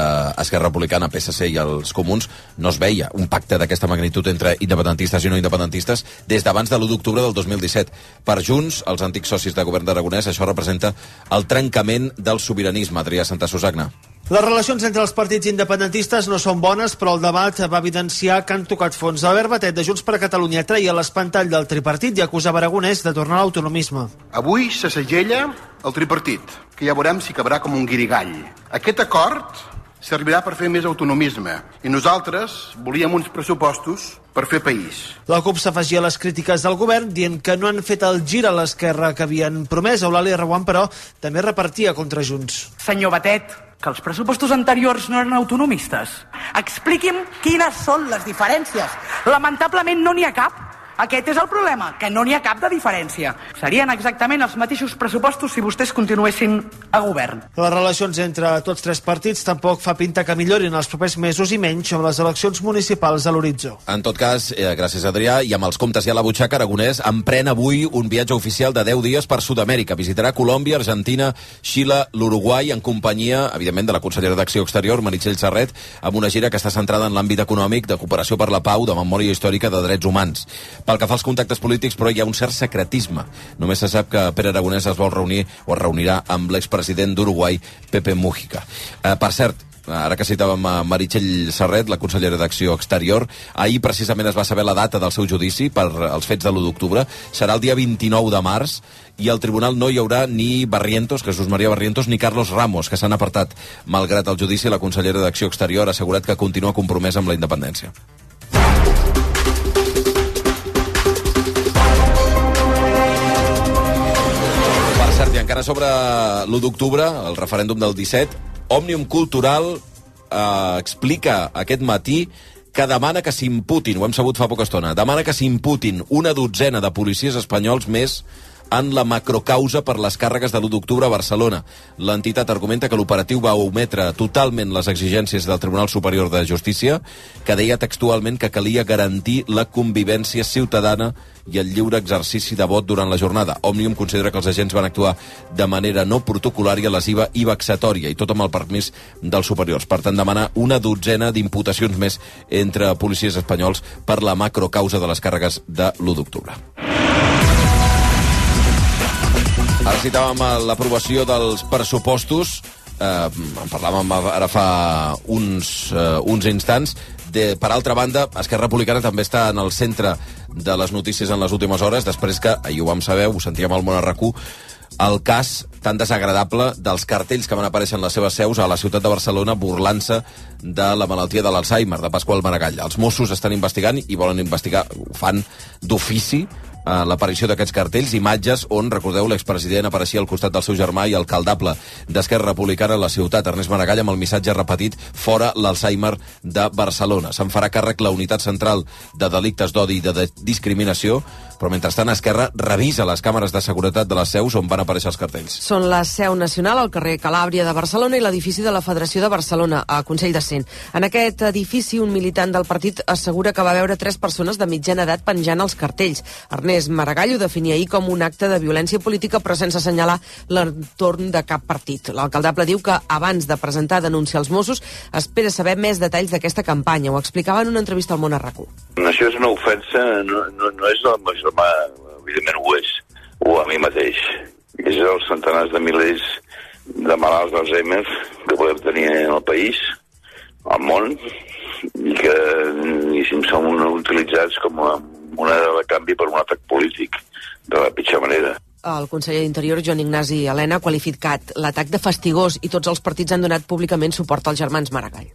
S1: Esquerra Republicana, PSC i els comuns, no es veia un pacte d'aquesta magnitud entre independentistes i no independentistes des d'abans de l'1 d'octubre del 2017. Per Junts, els antics socis de govern d'Aragonès, això representa el trencament del sobiranisme. Adrià Santa Susagna.
S26: Les relacions entre els partits independentistes no són bones, però el debat va evidenciar que han tocat fons. Albert Batet, de Junts per Catalunya, treia l'espantall del tripartit i acusava Aragonès de tornar a l'autonomisme.
S27: Avui se segella el tripartit, que ja veurem si acabarà com un guirigall. Aquest acord servirà per fer més autonomisme i nosaltres volíem uns pressupostos per fer país.
S26: La CUP s'afegia a les crítiques del govern dient que no han fet el gir a l'esquerra que havien promès. Eulàlia Reguant, però, també repartia contra Junts.
S28: Senyor Batet, que els pressupostos anteriors no eren autonomistes. Expliqui'm quines són les diferències. Lamentablement no n'hi ha cap. Aquest és el problema, que no n'hi ha cap de diferència. Serien exactament els mateixos pressupostos si vostès continuessin a govern.
S26: Les relacions entre tots tres partits tampoc fa pinta que millorin els propers mesos i menys amb les eleccions municipals a l'horitzó.
S1: En tot cas, eh, gràcies Adrià, i amb els comptes i a la butxaca, Aragonès emprèn avui un viatge oficial de 10 dies per Sud-amèrica. Visitarà Colòmbia, Argentina, Xile, l'Uruguai, en companyia, evidentment, de la consellera d'Acció Exterior, Meritxell Serret, amb una gira que està centrada en l'àmbit econòmic, de cooperació per la pau, de memòria històrica de drets humans. Pel que fa als contactes polítics, però hi ha un cert secretisme. Només se sap que Pere Aragonès es vol reunir o es reunirà amb l'expresident d'Uruguai, Pepe Mujica. Eh, per cert, ara que citàvem a Meritxell Serret, la consellera d'Acció Exterior, ahir precisament es va saber la data del seu judici per als fets de l'1 d'octubre. Serà el dia 29 de març i al tribunal no hi haurà ni Barrientos, Jesús María Barrientos, ni Carlos Ramos, que s'han apartat. Malgrat el judici, la consellera d'Acció Exterior ha assegurat que continua compromesa amb la independència. Encara sobre l'1 d'octubre, el referèndum del 17, Òmnium Cultural eh, explica aquest matí que demana que s'imputin, ho hem sabut fa poca estona, demana que s'imputin una dotzena de policies espanyols més en la macrocausa per les càrregues de l'1 d'octubre a Barcelona. L'entitat argumenta que l'operatiu va ometre totalment les exigències del Tribunal Superior de Justícia, que deia textualment que calia garantir la convivència ciutadana i el lliure exercici de vot durant la jornada. Òmnium considera que els agents van actuar de manera no protocolària, lesiva i vexatòria, i tot amb el permís dels superiors. Per tant, demana una dotzena d'imputacions més entre policies espanyols per la macrocausa de les càrregues de l'1 d'octubre. Ara citàvem l'aprovació dels pressupostos, eh, en parlàvem ara fa uns, eh, uns instants. De, per altra banda, Esquerra Republicana també està en el centre de les notícies en les últimes hores, després que, ahir ho vam saber, ho sentíem al món a el cas tan desagradable dels cartells que van aparèixer en les seves seus a la ciutat de Barcelona burlant-se de la malaltia de l'Alzheimer, de Pasqual Maragall. Els Mossos estan investigant i volen investigar, ho fan d'ofici, eh, l'aparició d'aquests cartells, imatges on, recordeu, l'expresident apareixia al costat del seu germà i alcaldable d'Esquerra Republicana a la ciutat, Ernest Maragall, amb el missatge repetit fora l'Alzheimer de Barcelona. Se'n farà càrrec la Unitat Central de Delictes d'Odi i de, de Discriminació, però mentrestant Esquerra revisa les càmeres de seguretat de les seus on van aparèixer els cartells.
S16: Són la seu nacional al carrer Calàbria de Barcelona i l'edifici de la Federació de Barcelona, a Consell de Cent. En aquest edifici, un militant del partit assegura que va veure tres persones de mitjana edat penjant els cartells. Ernest Maragall ho definia ahir com un acte de violència política, però sense assenyalar l'entorn de cap partit. L'alcaldable diu que abans de presentar denúncia als Mossos espera saber més detalls d'aquesta campanya. Ho explicava en una entrevista al Món a RAC1.
S29: Això és una ofensa, no, no, no és el major germà, evidentment ho és, o a mi mateix. És els centenars de milers de malalts d'Alzheimer que podem tenir en el país, al món, i que, diguéssim, són utilitzats com a moneda de canvi per un atac polític de la pitjor manera.
S16: El conseller d'Interior, Joan Ignasi Helena, ha qualificat l'atac de fastigós i tots els partits han donat públicament suport als germans Maragall.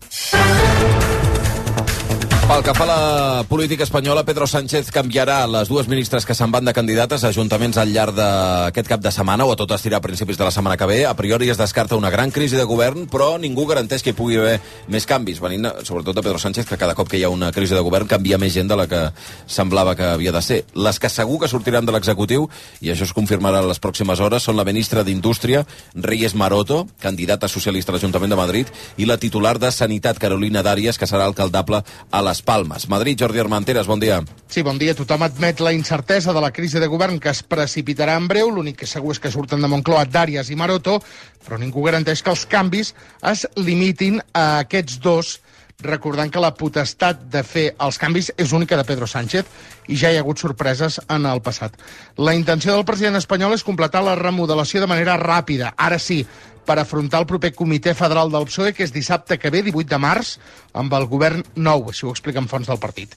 S1: Pel que fa a la política espanyola, Pedro Sánchez canviarà les dues ministres que se'n van de candidates a ajuntaments al llarg d'aquest cap de setmana o a tot estirar a principis de la setmana que ve. A priori es descarta una gran crisi de govern, però ningú garanteix que hi pugui haver més canvis, venint sobretot de Pedro Sánchez, que cada cop que hi ha una crisi de govern canvia més gent de la que semblava que havia de ser. Les que segur que sortiran de l'executiu, i això es confirmarà les pròximes hores, són la ministra d'Indústria, Reyes Maroto, candidata socialista a l'Ajuntament de Madrid, i la titular de Sanitat, Carolina Dàries, que serà alcaldable a les Palmes. Madrid, Jordi Armenteres, bon dia.
S30: Sí, bon dia. Tothom admet la incertesa de la crisi de govern que es precipitarà en breu. L'únic que segur és que surten de Moncloa Dàries i Maroto, però ningú garanteix que els canvis es limitin a aquests dos recordant que la potestat de fer els canvis és única de Pedro Sánchez i ja hi ha hagut sorpreses en el passat. La intenció del president espanyol és completar la remodelació de manera ràpida, ara sí, per afrontar el proper comitè federal del PSOE, que és dissabte que ve, 18 de març, amb el govern nou, així ho expliquen fons del partit.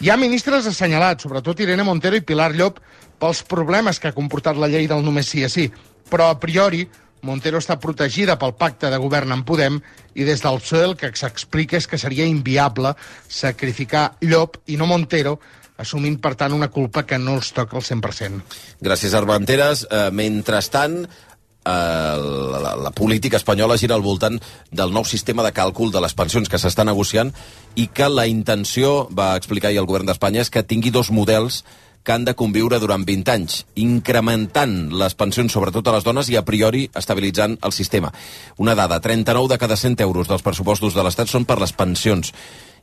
S30: Hi ha ministres assenyalats, sobretot Irene Montero i Pilar Llop, pels problemes que ha comportat la llei del només sí a sí, però a priori Montero està protegida pel pacte de govern amb Podem i des del PSOE el que s'explica és que seria inviable sacrificar Llop i no Montero assumint, per tant, una culpa que no els toca al 100%.
S1: Gràcies, Armenteres. Eh, mentrestant, la, la política espanyola gira al voltant del nou sistema de càlcul de les pensions que s'està negociant i que la intenció, va explicar ahir el govern d'Espanya, és que tingui dos models que han de conviure durant 20 anys, incrementant les pensions sobretot a les dones i a priori estabilitzant el sistema. Una dada, 39 de cada 100 euros dels pressupostos de l'Estat són per les pensions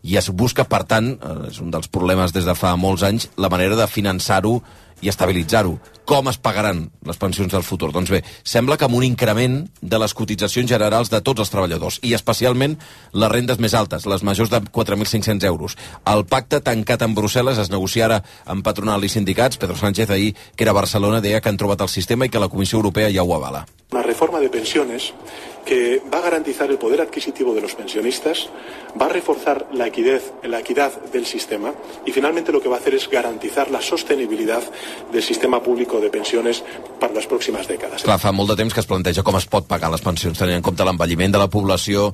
S1: i es busca, per tant, eh, és un dels problemes des de fa molts anys, la manera de finançar-ho i estabilitzar-ho. Com es pagaran les pensions del futur? Doncs bé, sembla que amb un increment de les cotitzacions generals de tots els treballadors, i especialment les rendes més altes, les majors de 4.500 euros. El pacte tancat en Brussel·les es negociarà amb patronal i sindicats. Pedro Sánchez ahir, que era a Barcelona, deia que han trobat el sistema i que la Comissió Europea ja ho avala.
S31: Una reforma de pensiones que va a garantizar el poder adquisitivo de los pensionistas, va a reforzar la equidad, la equidad del sistema y finalmente lo que va a hacer es garantizar la sostenibilidad del sistema público de pensiones para las próximas décadas.
S1: Clar, fa molt de temps que es planteja com es pot pagar les pensions, tenint en compte l'envelliment de la població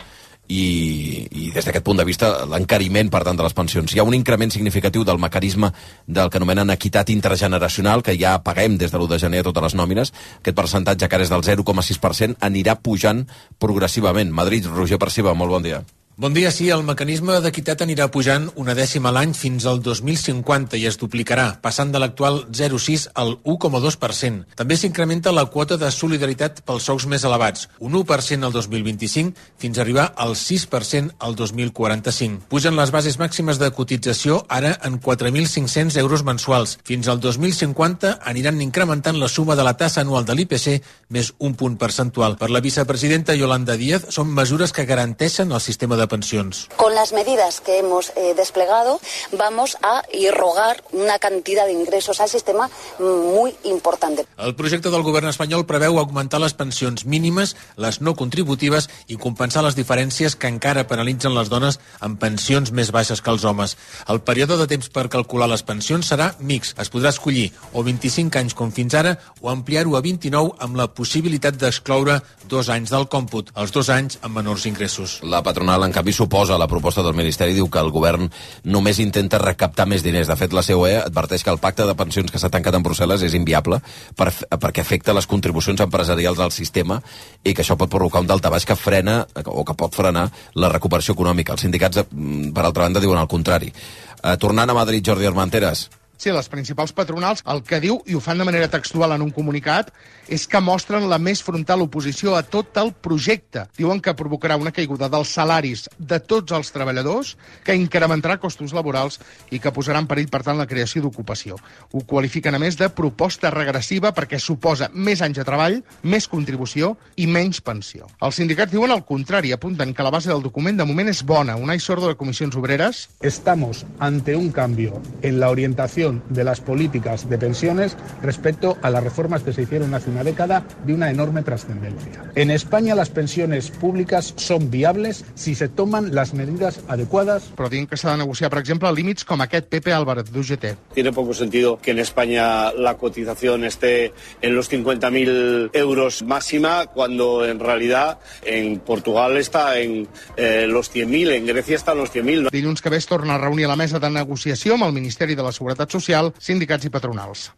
S1: i, i des d'aquest punt de vista l'encariment, per tant, de les pensions. Hi ha un increment significatiu del mecanisme del que anomenen equitat intergeneracional, que ja paguem des de l'1 de gener a totes les nòmines. Aquest percentatge, que ara és del 0,6%, anirà pujant progressivament. Madrid, Roger Perciba, molt bon dia.
S32: Bon dia, sí, el mecanisme d'equitat anirà pujant una dècima l'any fins al 2050 i es duplicarà, passant de l'actual 0,6 al 1,2%. També s'incrementa la quota de solidaritat pels sous més elevats, un 1% al 2025 fins a arribar al 6% al 2045. Pugen les bases màximes de cotització ara en 4.500 euros mensuals. Fins al 2050 aniran incrementant la suma de la tassa anual de l'IPC més un punt percentual. Per la vicepresidenta Yolanda Díaz, són mesures que garanteixen el sistema de de pensions.
S33: Con las medidas que hemos eh, desplegado vamos a irrogar una cantidad de ingresos al sistema muy importante.
S32: El projecte del govern espanyol preveu augmentar les pensions mínimes, les no contributives i compensar les diferències que encara penalitzen les dones amb pensions més baixes que els homes. El període de temps per calcular les pensions serà mix. Es podrà escollir o 25 anys com fins ara o ampliar-ho a 29 amb la possibilitat d'excloure dos anys del còmput, els dos anys amb menors ingressos.
S1: La patronal en canvi, suposa la proposta del Ministeri, diu que el govern només intenta recaptar més diners. De fet, la COE adverteix que el pacte de pensions que s'ha tancat en Brussel·les és inviable per, perquè afecta les contribucions empresarials al sistema i que això pot provocar un daltabaix que frena o que pot frenar la recuperació econòmica. Els sindicats, mm, per altra banda, diuen el contrari. Eh, tornant a Madrid, Jordi Armenteres,
S30: Sí, les principals patronals el que diu, i ho fan de manera textual en un comunicat, és que mostren la més frontal oposició a tot el projecte. Diuen que provocarà una caiguda dels salaris de tots els treballadors, que incrementarà costos laborals i que posarà en perill, per tant, la creació d'ocupació. Ho qualifiquen, a més, de proposta regressiva perquè suposa més anys de treball, més contribució i menys pensió. Els sindicats diuen el contrari, apunten que la base del document de moment és bona. Unai Sordo de Comissions Obreres.
S34: Estamos ante un cambio en la orientación de las políticas de pensiones respecto a las reformas que se hicieron hace una década de una enorme trascendencia. En España las pensiones públicas son viables si se toman las medidas adecuadas.
S30: Però diuen que s'ha de negociar, per exemple, límits com aquest Pepe Álvarez d'UGT.
S35: Tiene poco sentido que en España la cotización esté en los 50.000 euros máxima cuando en realidad en Portugal está en eh, los 100.000, en Grecia está en los 100.000.
S30: Dilluns que ve es torna a reunir a la mesa de negociació amb el Ministeri de la Seguretat Social, sindicats i patronals.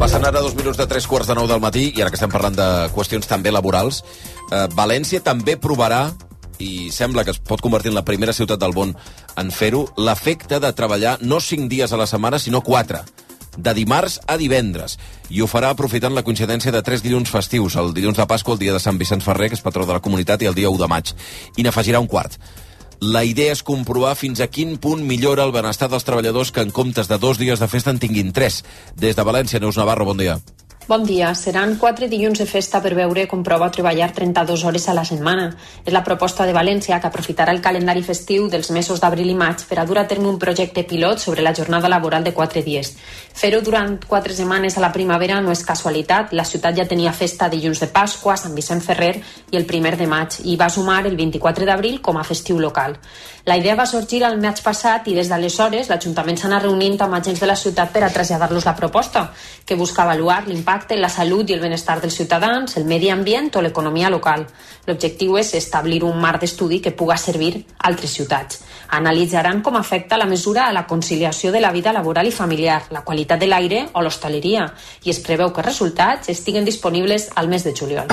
S1: Passen ara dos minuts de tres quarts de nou del matí, i ara que estem parlant de qüestions també laborals, eh, València també provarà i sembla que es pot convertir en la primera ciutat del món en fer-ho, l'efecte de treballar no cinc dies a la setmana, sinó quatre de dimarts a divendres. I ho farà aprofitant la coincidència de tres dilluns festius, el dilluns de Pasqua, el dia de Sant Vicenç Ferrer, que és patró de la comunitat, i el dia 1 de maig. I n'afegirà un quart. La idea és comprovar fins a quin punt millora el benestar dels treballadors que en comptes de dos dies de festa en tinguin tres. Des de València, Neus Navarro, bon dia.
S36: Bon dia. Seran quatre dilluns de festa per veure com prova treballar 32 hores a la setmana. És la proposta de València que aprofitarà el calendari festiu dels mesos d'abril i maig per a dur a terme un projecte pilot sobre la jornada laboral de quatre dies. Fer-ho durant quatre setmanes a la primavera no és casualitat. La ciutat ja tenia festa dilluns de Pasqua, Sant Vicent Ferrer i el primer de maig i va sumar el 24 d'abril com a festiu local. La idea va sorgir el maig passat i des d'aleshores l'Ajuntament s'ha anat reunint amb agents de la ciutat per a traslladar-los la proposta, que busca avaluar l'impacte impacte en la salut i el benestar dels ciutadans, el medi ambient o l'economia local. L'objectiu és establir un marc d'estudi que puga servir a altres ciutats. Analitzaran com afecta la mesura a la conciliació de la vida laboral i familiar, la qualitat de l'aire o l'hostaleria, i es preveu que els resultats estiguen disponibles al mes de juliol.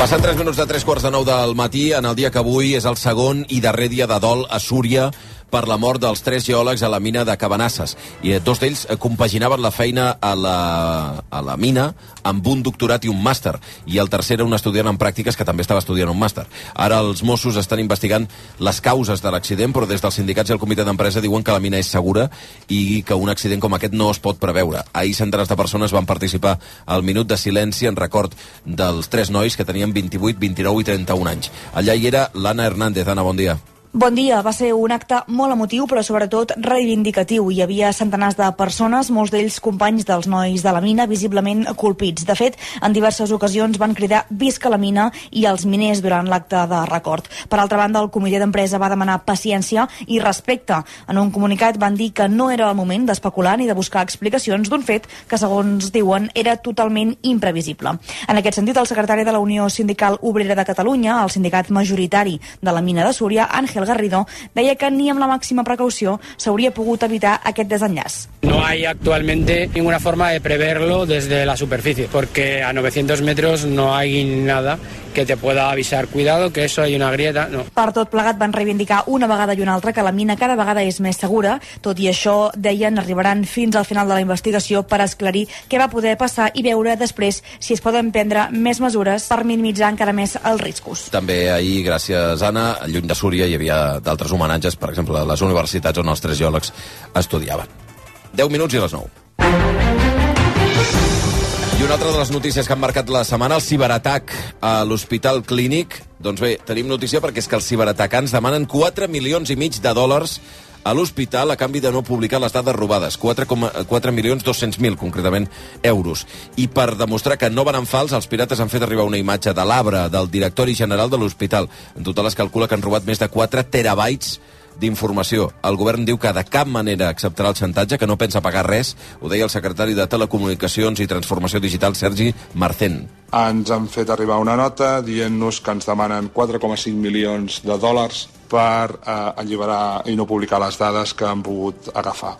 S1: Passant 3 minuts de 3 quarts de 9 del matí, en el dia que avui és el segon i darrer dia de dol a Súria per la mort dels tres geòlegs a la mina de Cabanasses. I eh, dos d'ells eh, compaginaven la feina a la, a la mina amb un doctorat i un màster. I el tercer era un estudiant en pràctiques que també estava estudiant un màster. Ara els Mossos estan investigant les causes de l'accident, però des dels sindicats i el comitè d'empresa diuen que la mina és segura i que un accident com aquest no es pot preveure. Ahir centenars de persones van participar al minut de silenci en record dels tres nois que tenien 28, 29 i 31 anys. Allà hi era l'Anna Hernández. Anna, bon dia.
S37: Bon dia. Va ser un acte molt emotiu, però sobretot reivindicatiu. Hi havia centenars de persones, molts d'ells companys dels nois de la mina, visiblement colpits. De fet, en diverses ocasions van cridar visca la mina i els miners durant l'acte de record. Per altra banda, el comitè d'empresa va demanar paciència i respecte. En un comunicat van dir que no era el moment d'especular ni de buscar explicacions d'un fet que, segons diuen, era totalment imprevisible. En aquest sentit, el secretari de la Unió Sindical Obrera de Catalunya, el sindicat majoritari de la mina de Súria, Àngel Ángel Garrido, deia que ni amb la màxima precaució s'hauria pogut evitar aquest desenllaç.
S38: No hay actualmente ninguna forma de preverlo desde la superficie, porque a 900 metros no hay nada que te pueda avisar, cuidado, que eso hay una grieta, no.
S37: Per tot plegat van reivindicar una vegada i una altra que la mina cada vegada és més segura. Tot i això, deien, arribaran fins al final de la investigació per esclarir què va poder passar i veure després si es poden prendre més mesures per minimitzar encara més els riscos.
S1: També ahir, gràcies, Anna, lluny de Súria hi havia d'altres homenatges, per exemple, a les universitats on els tres geòlegs estudiaven. 10 minuts i les 9. Una altra de les notícies que han marcat la setmana, el ciberatac a l'Hospital Clínic. Doncs bé, tenim notícia perquè és que els ciberatacants demanen 4 milions i mig de dòlars a l'hospital a canvi de no publicar les dades robades, 4,4 milions 200.000, concretament, euros. I per demostrar que no van en fals, els pirates han fet arribar una imatge de l'arbre del directori general de l'hospital. En total es calcula que han robat més de 4 terabytes d'informació. El govern diu que de cap manera acceptarà el xantatge, que no pensa pagar res. Ho deia el secretari de Telecomunicacions i Transformació Digital, Sergi Marcén.
S39: Ens han fet arribar una nota dient-nos que ens demanen 4,5 milions de dòlars per eh, alliberar i no publicar les dades que han pogut agafar.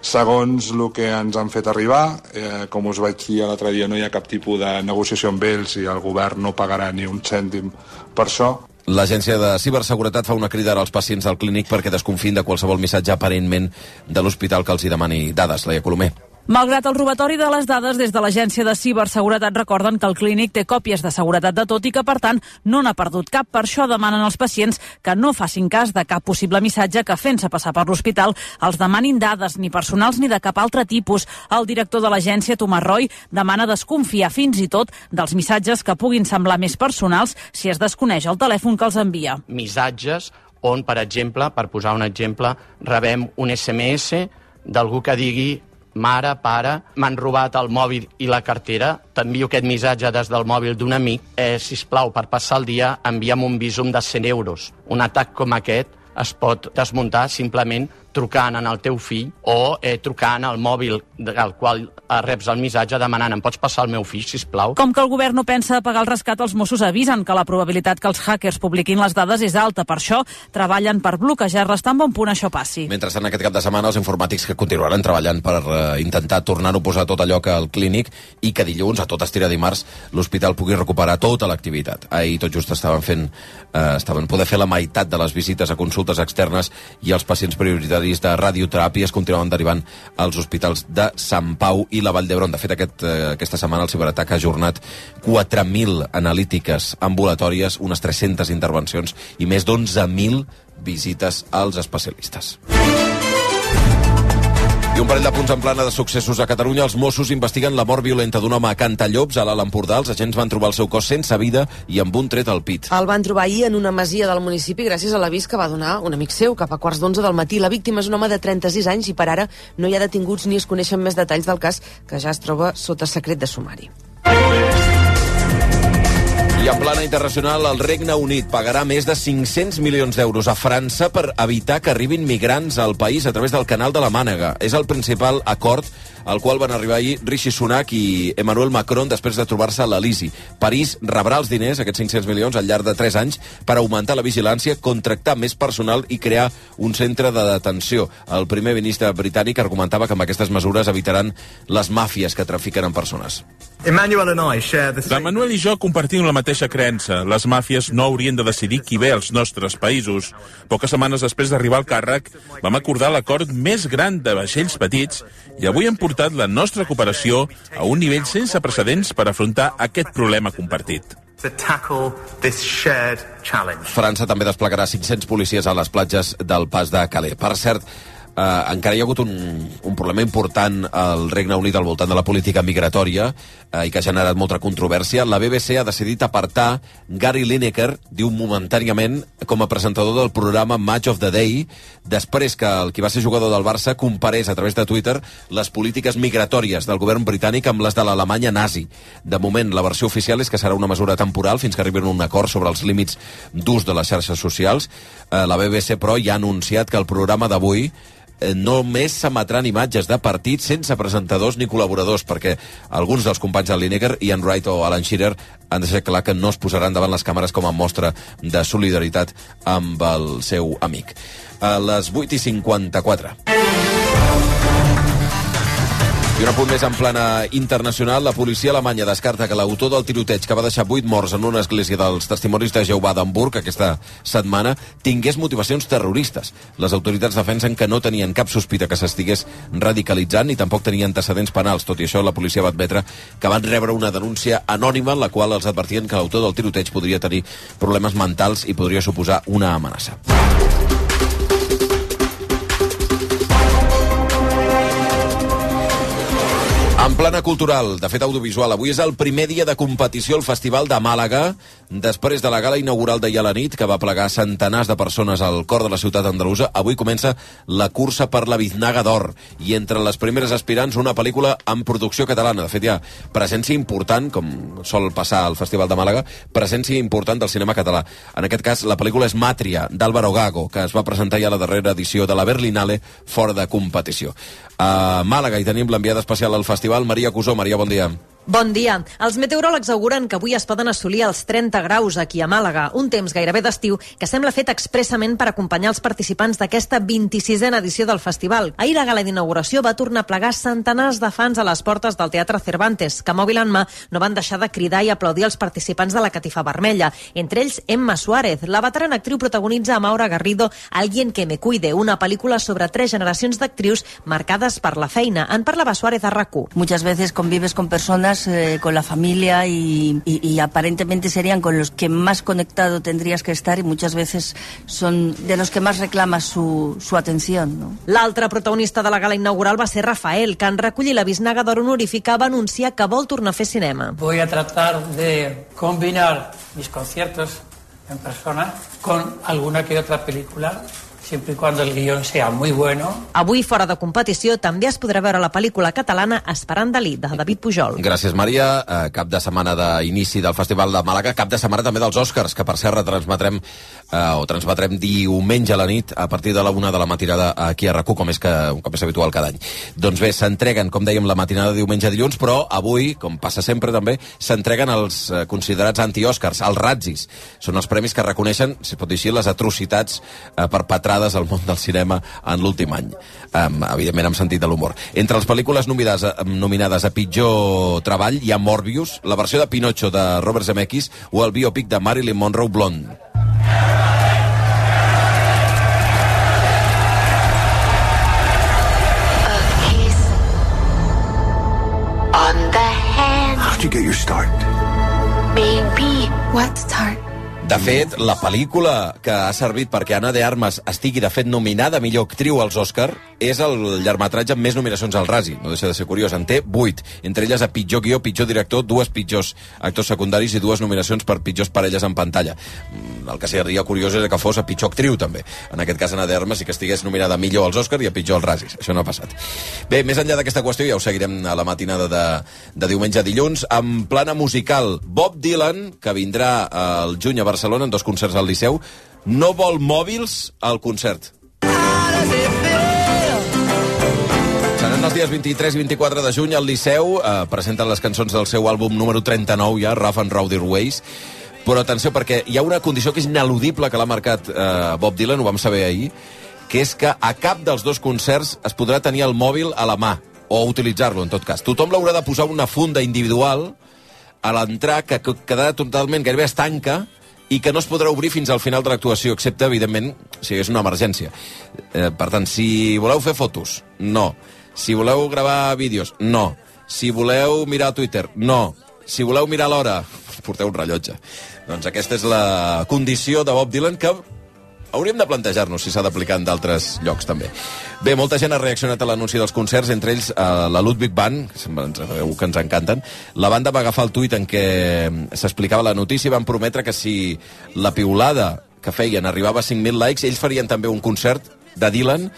S39: Segons el que ens han fet arribar, eh, com us vaig dir l'altre dia, no hi ha cap tipus de negociació amb ells i el govern no pagarà ni un cèntim per això.
S1: L'Agència de Ciberseguretat fa una crida als pacients del clínic perquè desconfin de qualsevol missatge aparentment de l'hospital que els hi demani dades. Laia Colomer.
S40: Malgrat el robatori de les dades, des de l'Agència de Ciberseguretat recorden que el clínic té còpies de seguretat de tot i que, per tant, no n'ha perdut cap. Per això demanen als pacients que no facin cas de cap possible missatge que, fent-se passar per l'hospital, els demanin dades ni personals ni de cap altre tipus. El director de l'agència, Tomàs Roy, demana desconfiar fins i tot dels missatges que puguin semblar més personals si es desconeix el telèfon que els envia.
S41: Missatges on, per exemple, per posar un exemple, rebem un SMS d'algú que digui mare, pare, m'han robat el mòbil i la cartera, t'envio aquest missatge des del mòbil d'un amic, eh, si plau, per passar el dia, envia'm un visum de 100 euros. Un atac com aquest es pot desmuntar simplement trucant en el teu fill o eh, trucant al mòbil del qual eh, reps el missatge demanant em pots passar el meu fill, si plau.
S40: Com que el govern no pensa pagar el rescat, els Mossos avisen que la probabilitat que els hackers publiquin les dades és alta. Per això treballen per bloquejar-les tan bon punt això passi.
S1: Mentre en aquest cap de setmana els informàtics que continuaran treballant per eh, intentar tornar-ho a posar tot allò que al clínic i que dilluns, a tot estirar dimarts, l'hospital pugui recuperar tota l'activitat. Ahir tot just estaven fent, eh, estaven poder fer la meitat de les visites a consultes externes i els pacients prioritaris de radioteràpia es continuaven derivant als hospitals de Sant Pau i la Vall d'Hebron. De fet, aquest, eh, aquesta setmana el ciberatac ha ajornat 4.000 analítiques ambulatòries, unes 300 intervencions i més d'11.000 visites als especialistes. I un parell de punts en plana de successos a Catalunya. Els Mossos investiguen la mort violenta d'un home a Cantallops, a l'Alt Empordà. Els agents van trobar el seu cos sense vida i amb un tret al pit.
S16: El van trobar ahir en una masia del municipi gràcies a l'avís que va donar un amic seu cap a quarts d'onze del matí. La víctima és un home de 36 anys i per ara no hi ha detinguts ni es coneixen més detalls del cas que ja es troba sota secret de sumari.
S1: I en plana internacional, el Regne Unit pagarà més de 500 milions d'euros a França per evitar que arribin migrants al país a través del canal de la Mànega. És el principal acord al qual van arribar ahir Rishi Sunak i Emmanuel Macron després de trobar-se a l'Elisi. París rebrà els diners, aquests 500 milions, al llarg de 3 anys per augmentar la vigilància, contractar més personal i crear un centre de detenció. El primer ministre britànic argumentava que amb aquestes mesures evitaran les màfies que trafiquen en persones.
S39: L'Emanuel i jo compartim la mateixa creença. Les màfies no haurien de decidir qui ve als nostres països. Poques setmanes després d'arribar al càrrec, vam acordar l'acord més gran de vaixells petits i avui hem portat la nostra cooperació a un nivell sense precedents per afrontar aquest problema compartit.
S1: França també desplegarà 500 policies a les platges del pas de Calais. Per cert, eh, encara hi ha hagut un, un problema important al Regne Unit al voltant de la política migratòria eh, i que ha generat molta controvèrsia. La BBC ha decidit apartar Gary Lineker, diu momentàniament, com a presentador del programa Match of the Day, després que el qui va ser jugador del Barça comparés a través de Twitter les polítiques migratòries del govern britànic amb les de l'Alemanya nazi. De moment, la versió oficial és que serà una mesura temporal fins que arribin un acord sobre els límits d'ús de les xarxes socials. Eh, la BBC, però, ja ha anunciat que el programa d'avui només s'emetran imatges de partits sense presentadors ni col·laboradors, perquè alguns dels companys de Lineker, Ian Wright o Alan Shearer, han deixat clar que no es posaran davant les càmeres com a mostra de solidaritat amb el seu amic. A les 8 i 54. I un apunt més en plana internacional, la policia alemanya descarta que l'autor del tiroteig que va deixar 8 morts en una església dels testimonis de Jehovà d'Hamburg aquesta setmana tingués motivacions terroristes. Les autoritats defensen que no tenien cap sospita que s'estigués radicalitzant ni tampoc tenia antecedents penals. Tot i això, la policia va admetre que van rebre una denúncia anònima en la qual els advertien que l'autor del tiroteig podria tenir problemes mentals i podria suposar una amenaça. En plana cultural, de fet audiovisual, avui és el primer dia de competició al Festival de Màlaga, després de la gala inaugural d'ahir a la nit, que va plegar centenars de persones al cor de la ciutat andalusa. Avui comença la cursa per la Biznaga d'Or, i entre les primeres aspirants una pel·lícula en producció catalana. De fet, hi ha presència important, com sol passar al Festival de Màlaga, presència important del cinema català. En aquest cas, la pel·lícula és Màtria, d'Àlvaro Gago, que es va presentar ja a la darrera edició de la Berlinale, fora de competició. A Màlaga hi tenim l'enviada especial al festival, Maria Cusó. Maria, bon dia.
S11: Bon dia. Els meteoròlegs auguren que avui es poden assolir els 30 graus aquí a Màlaga, un temps gairebé d'estiu que sembla fet expressament per acompanyar els participants d'aquesta 26a edició del festival. Ahir la gala d'inauguració va tornar a plegar centenars de fans a les portes del Teatre Cervantes, que mòbil en mà no van deixar de cridar i aplaudir els participants de la Catifa Vermella. Entre ells, Emma Suárez, la veterana actriu protagonitza a Maura Garrido Alguien que me cuide, una pel·lícula sobre tres generacions d'actrius marcades per la feina. En parlava Suárez a RAC1.
S32: Muchas veces convives con personas eh, con la familia y, y, y, aparentemente serían con los que más conectado tendrías que estar y muchas veces son de los que más reclamas su, su atención. ¿no?
S11: L'altre protagonista de la gala inaugural va ser Rafael, que en recollir la Bisnaga d'Or honorífica va anunciar que vol tornar a fer cinema.
S37: Voy a tratar de combinar mis conciertos en persona con alguna que otra película siempre y cuando el guión sea muy bueno.
S11: Avui, fora de competició, també es podrà veure la pel·lícula catalana Esperant Dalí, de David Pujol.
S1: Gràcies, Maria. Eh, cap de setmana d'inici del Festival de Màlaga, cap de setmana també dels Oscars, que per cert retransmetrem eh, o transmetrem diumenge a la nit a partir de la una de la matinada aquí a RAC1, com és, que, com és habitual cada any. Doncs bé, s'entreguen, com dèiem, la matinada de diumenge a dilluns, però avui, com passa sempre també, s'entreguen els eh, considerats anti-Oscars, els Ratzis. Són els premis que reconeixen, si es pot dir així, les atrocitats eh, perpetrades al món del cinema en l'últim any. Um, evidentment, amb sentit de l'humor. Entre les pel·lícules nominades, nominades a pitjor treball hi ha Morbius, la versió de Pinocho de Robert Zemeckis o el biopic de Marilyn Monroe Blonde.
S42: on the hand.
S43: How'd you get your start?
S42: Baby, what start?
S1: De fet, la pel·lícula que ha servit perquè Anna de Armas estigui, de fet, nominada a millor actriu als Òscar és el llargmetratge amb més nominacions al Rasi. No deixa de ser curiós. En té 8. Entre elles a pitjor guió, pitjor director, dues pitjors actors secundaris i dues nominacions per pitjors parelles en pantalla. El que seria curiós és que fos a pitjor actriu, també. En aquest cas, Anna de Armas sí que estigués nominada millor als Òscar i a pitjor als Rasis. Això no ha passat. Bé, més enllà d'aquesta qüestió, ja ho seguirem a la matinada de, de diumenge a dilluns, amb plana musical. Bob Dylan, que vindrà al juny a Barcelona en dos concerts al Liceu, no vol mòbils al concert. Seran els dies 23 i 24 de juny al Liceu. Eh, presenten les cançons del seu àlbum número 39 ja, Rough and Rowdy Ways. Però atenció, perquè hi ha una condició que és ineludible que l'ha marcat eh, Bob Dylan, ho vam saber ahir, que és que a cap dels dos concerts es podrà tenir el mòbil a la mà, o utilitzar-lo, en tot cas. Tothom l'haurà de posar una funda individual a l'entrar, que que quedarà totalment gairebé estanca, i que no es podrà obrir fins al final de l'actuació, excepte, evidentment, si és una emergència. Eh, per tant, si voleu fer fotos, no. Si voleu gravar vídeos, no. Si voleu mirar Twitter, no. Si voleu mirar l'hora, porteu un rellotge. Doncs aquesta és la condició de Bob Dylan que hauríem de plantejar-nos si s'ha d'aplicar en d'altres llocs, també. Bé, molta gent ha reaccionat a l'anunci dels concerts, entre ells eh, la Ludwig Band, que sabeu que ens encanten. La banda va agafar el tuit en què s'explicava la notícia i van prometre que si la piulada que feien arribava a 5.000 likes, ells farien també un concert de Dylan,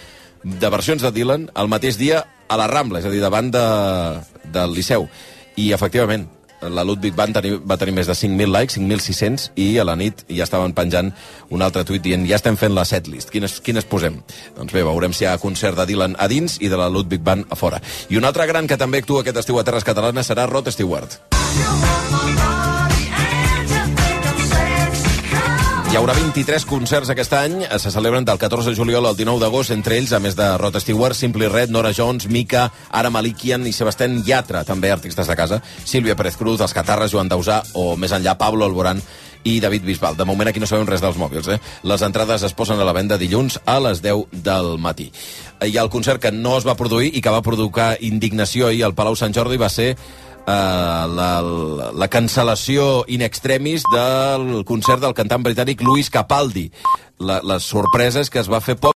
S1: de versions de Dylan, el mateix dia a la Rambla, és a dir, davant de, del Liceu. I, efectivament, la Ludwig Band tenir, va tenir més de 5.000 likes, 5.600, i a la nit ja estaven penjant un altre tuit dient ja estem fent la setlist, quines, quines posem? Doncs bé, veurem si hi ha concert de Dylan a dins i de la Ludwig Band a fora. I un altre gran que també actua aquest estiu a Terres Catalanes serà Rod Stewart. Hi haurà 23 concerts aquest any, se celebren del 14 de juliol al 19 d'agost, entre ells, a més de Rod Stewart, Simply Red, Nora Jones, Mika, Ara Malikian i Sebastián Yatra, també artistes de casa, Sílvia Pérez Cruz, Els Catarres, Joan Dausà o, més enllà, Pablo Alborán i David Bisbal. De moment aquí no sabem res dels mòbils, eh? Les entrades es posen a la venda dilluns a les 10 del matí. Hi ha el concert que no es va produir i que va provocar indignació ahir al Palau Sant Jordi va ser Uh, la, la cancel·lació in extremis del concert del cantant britànic Louis Capaldi. La, les sorpreses que es va fer poc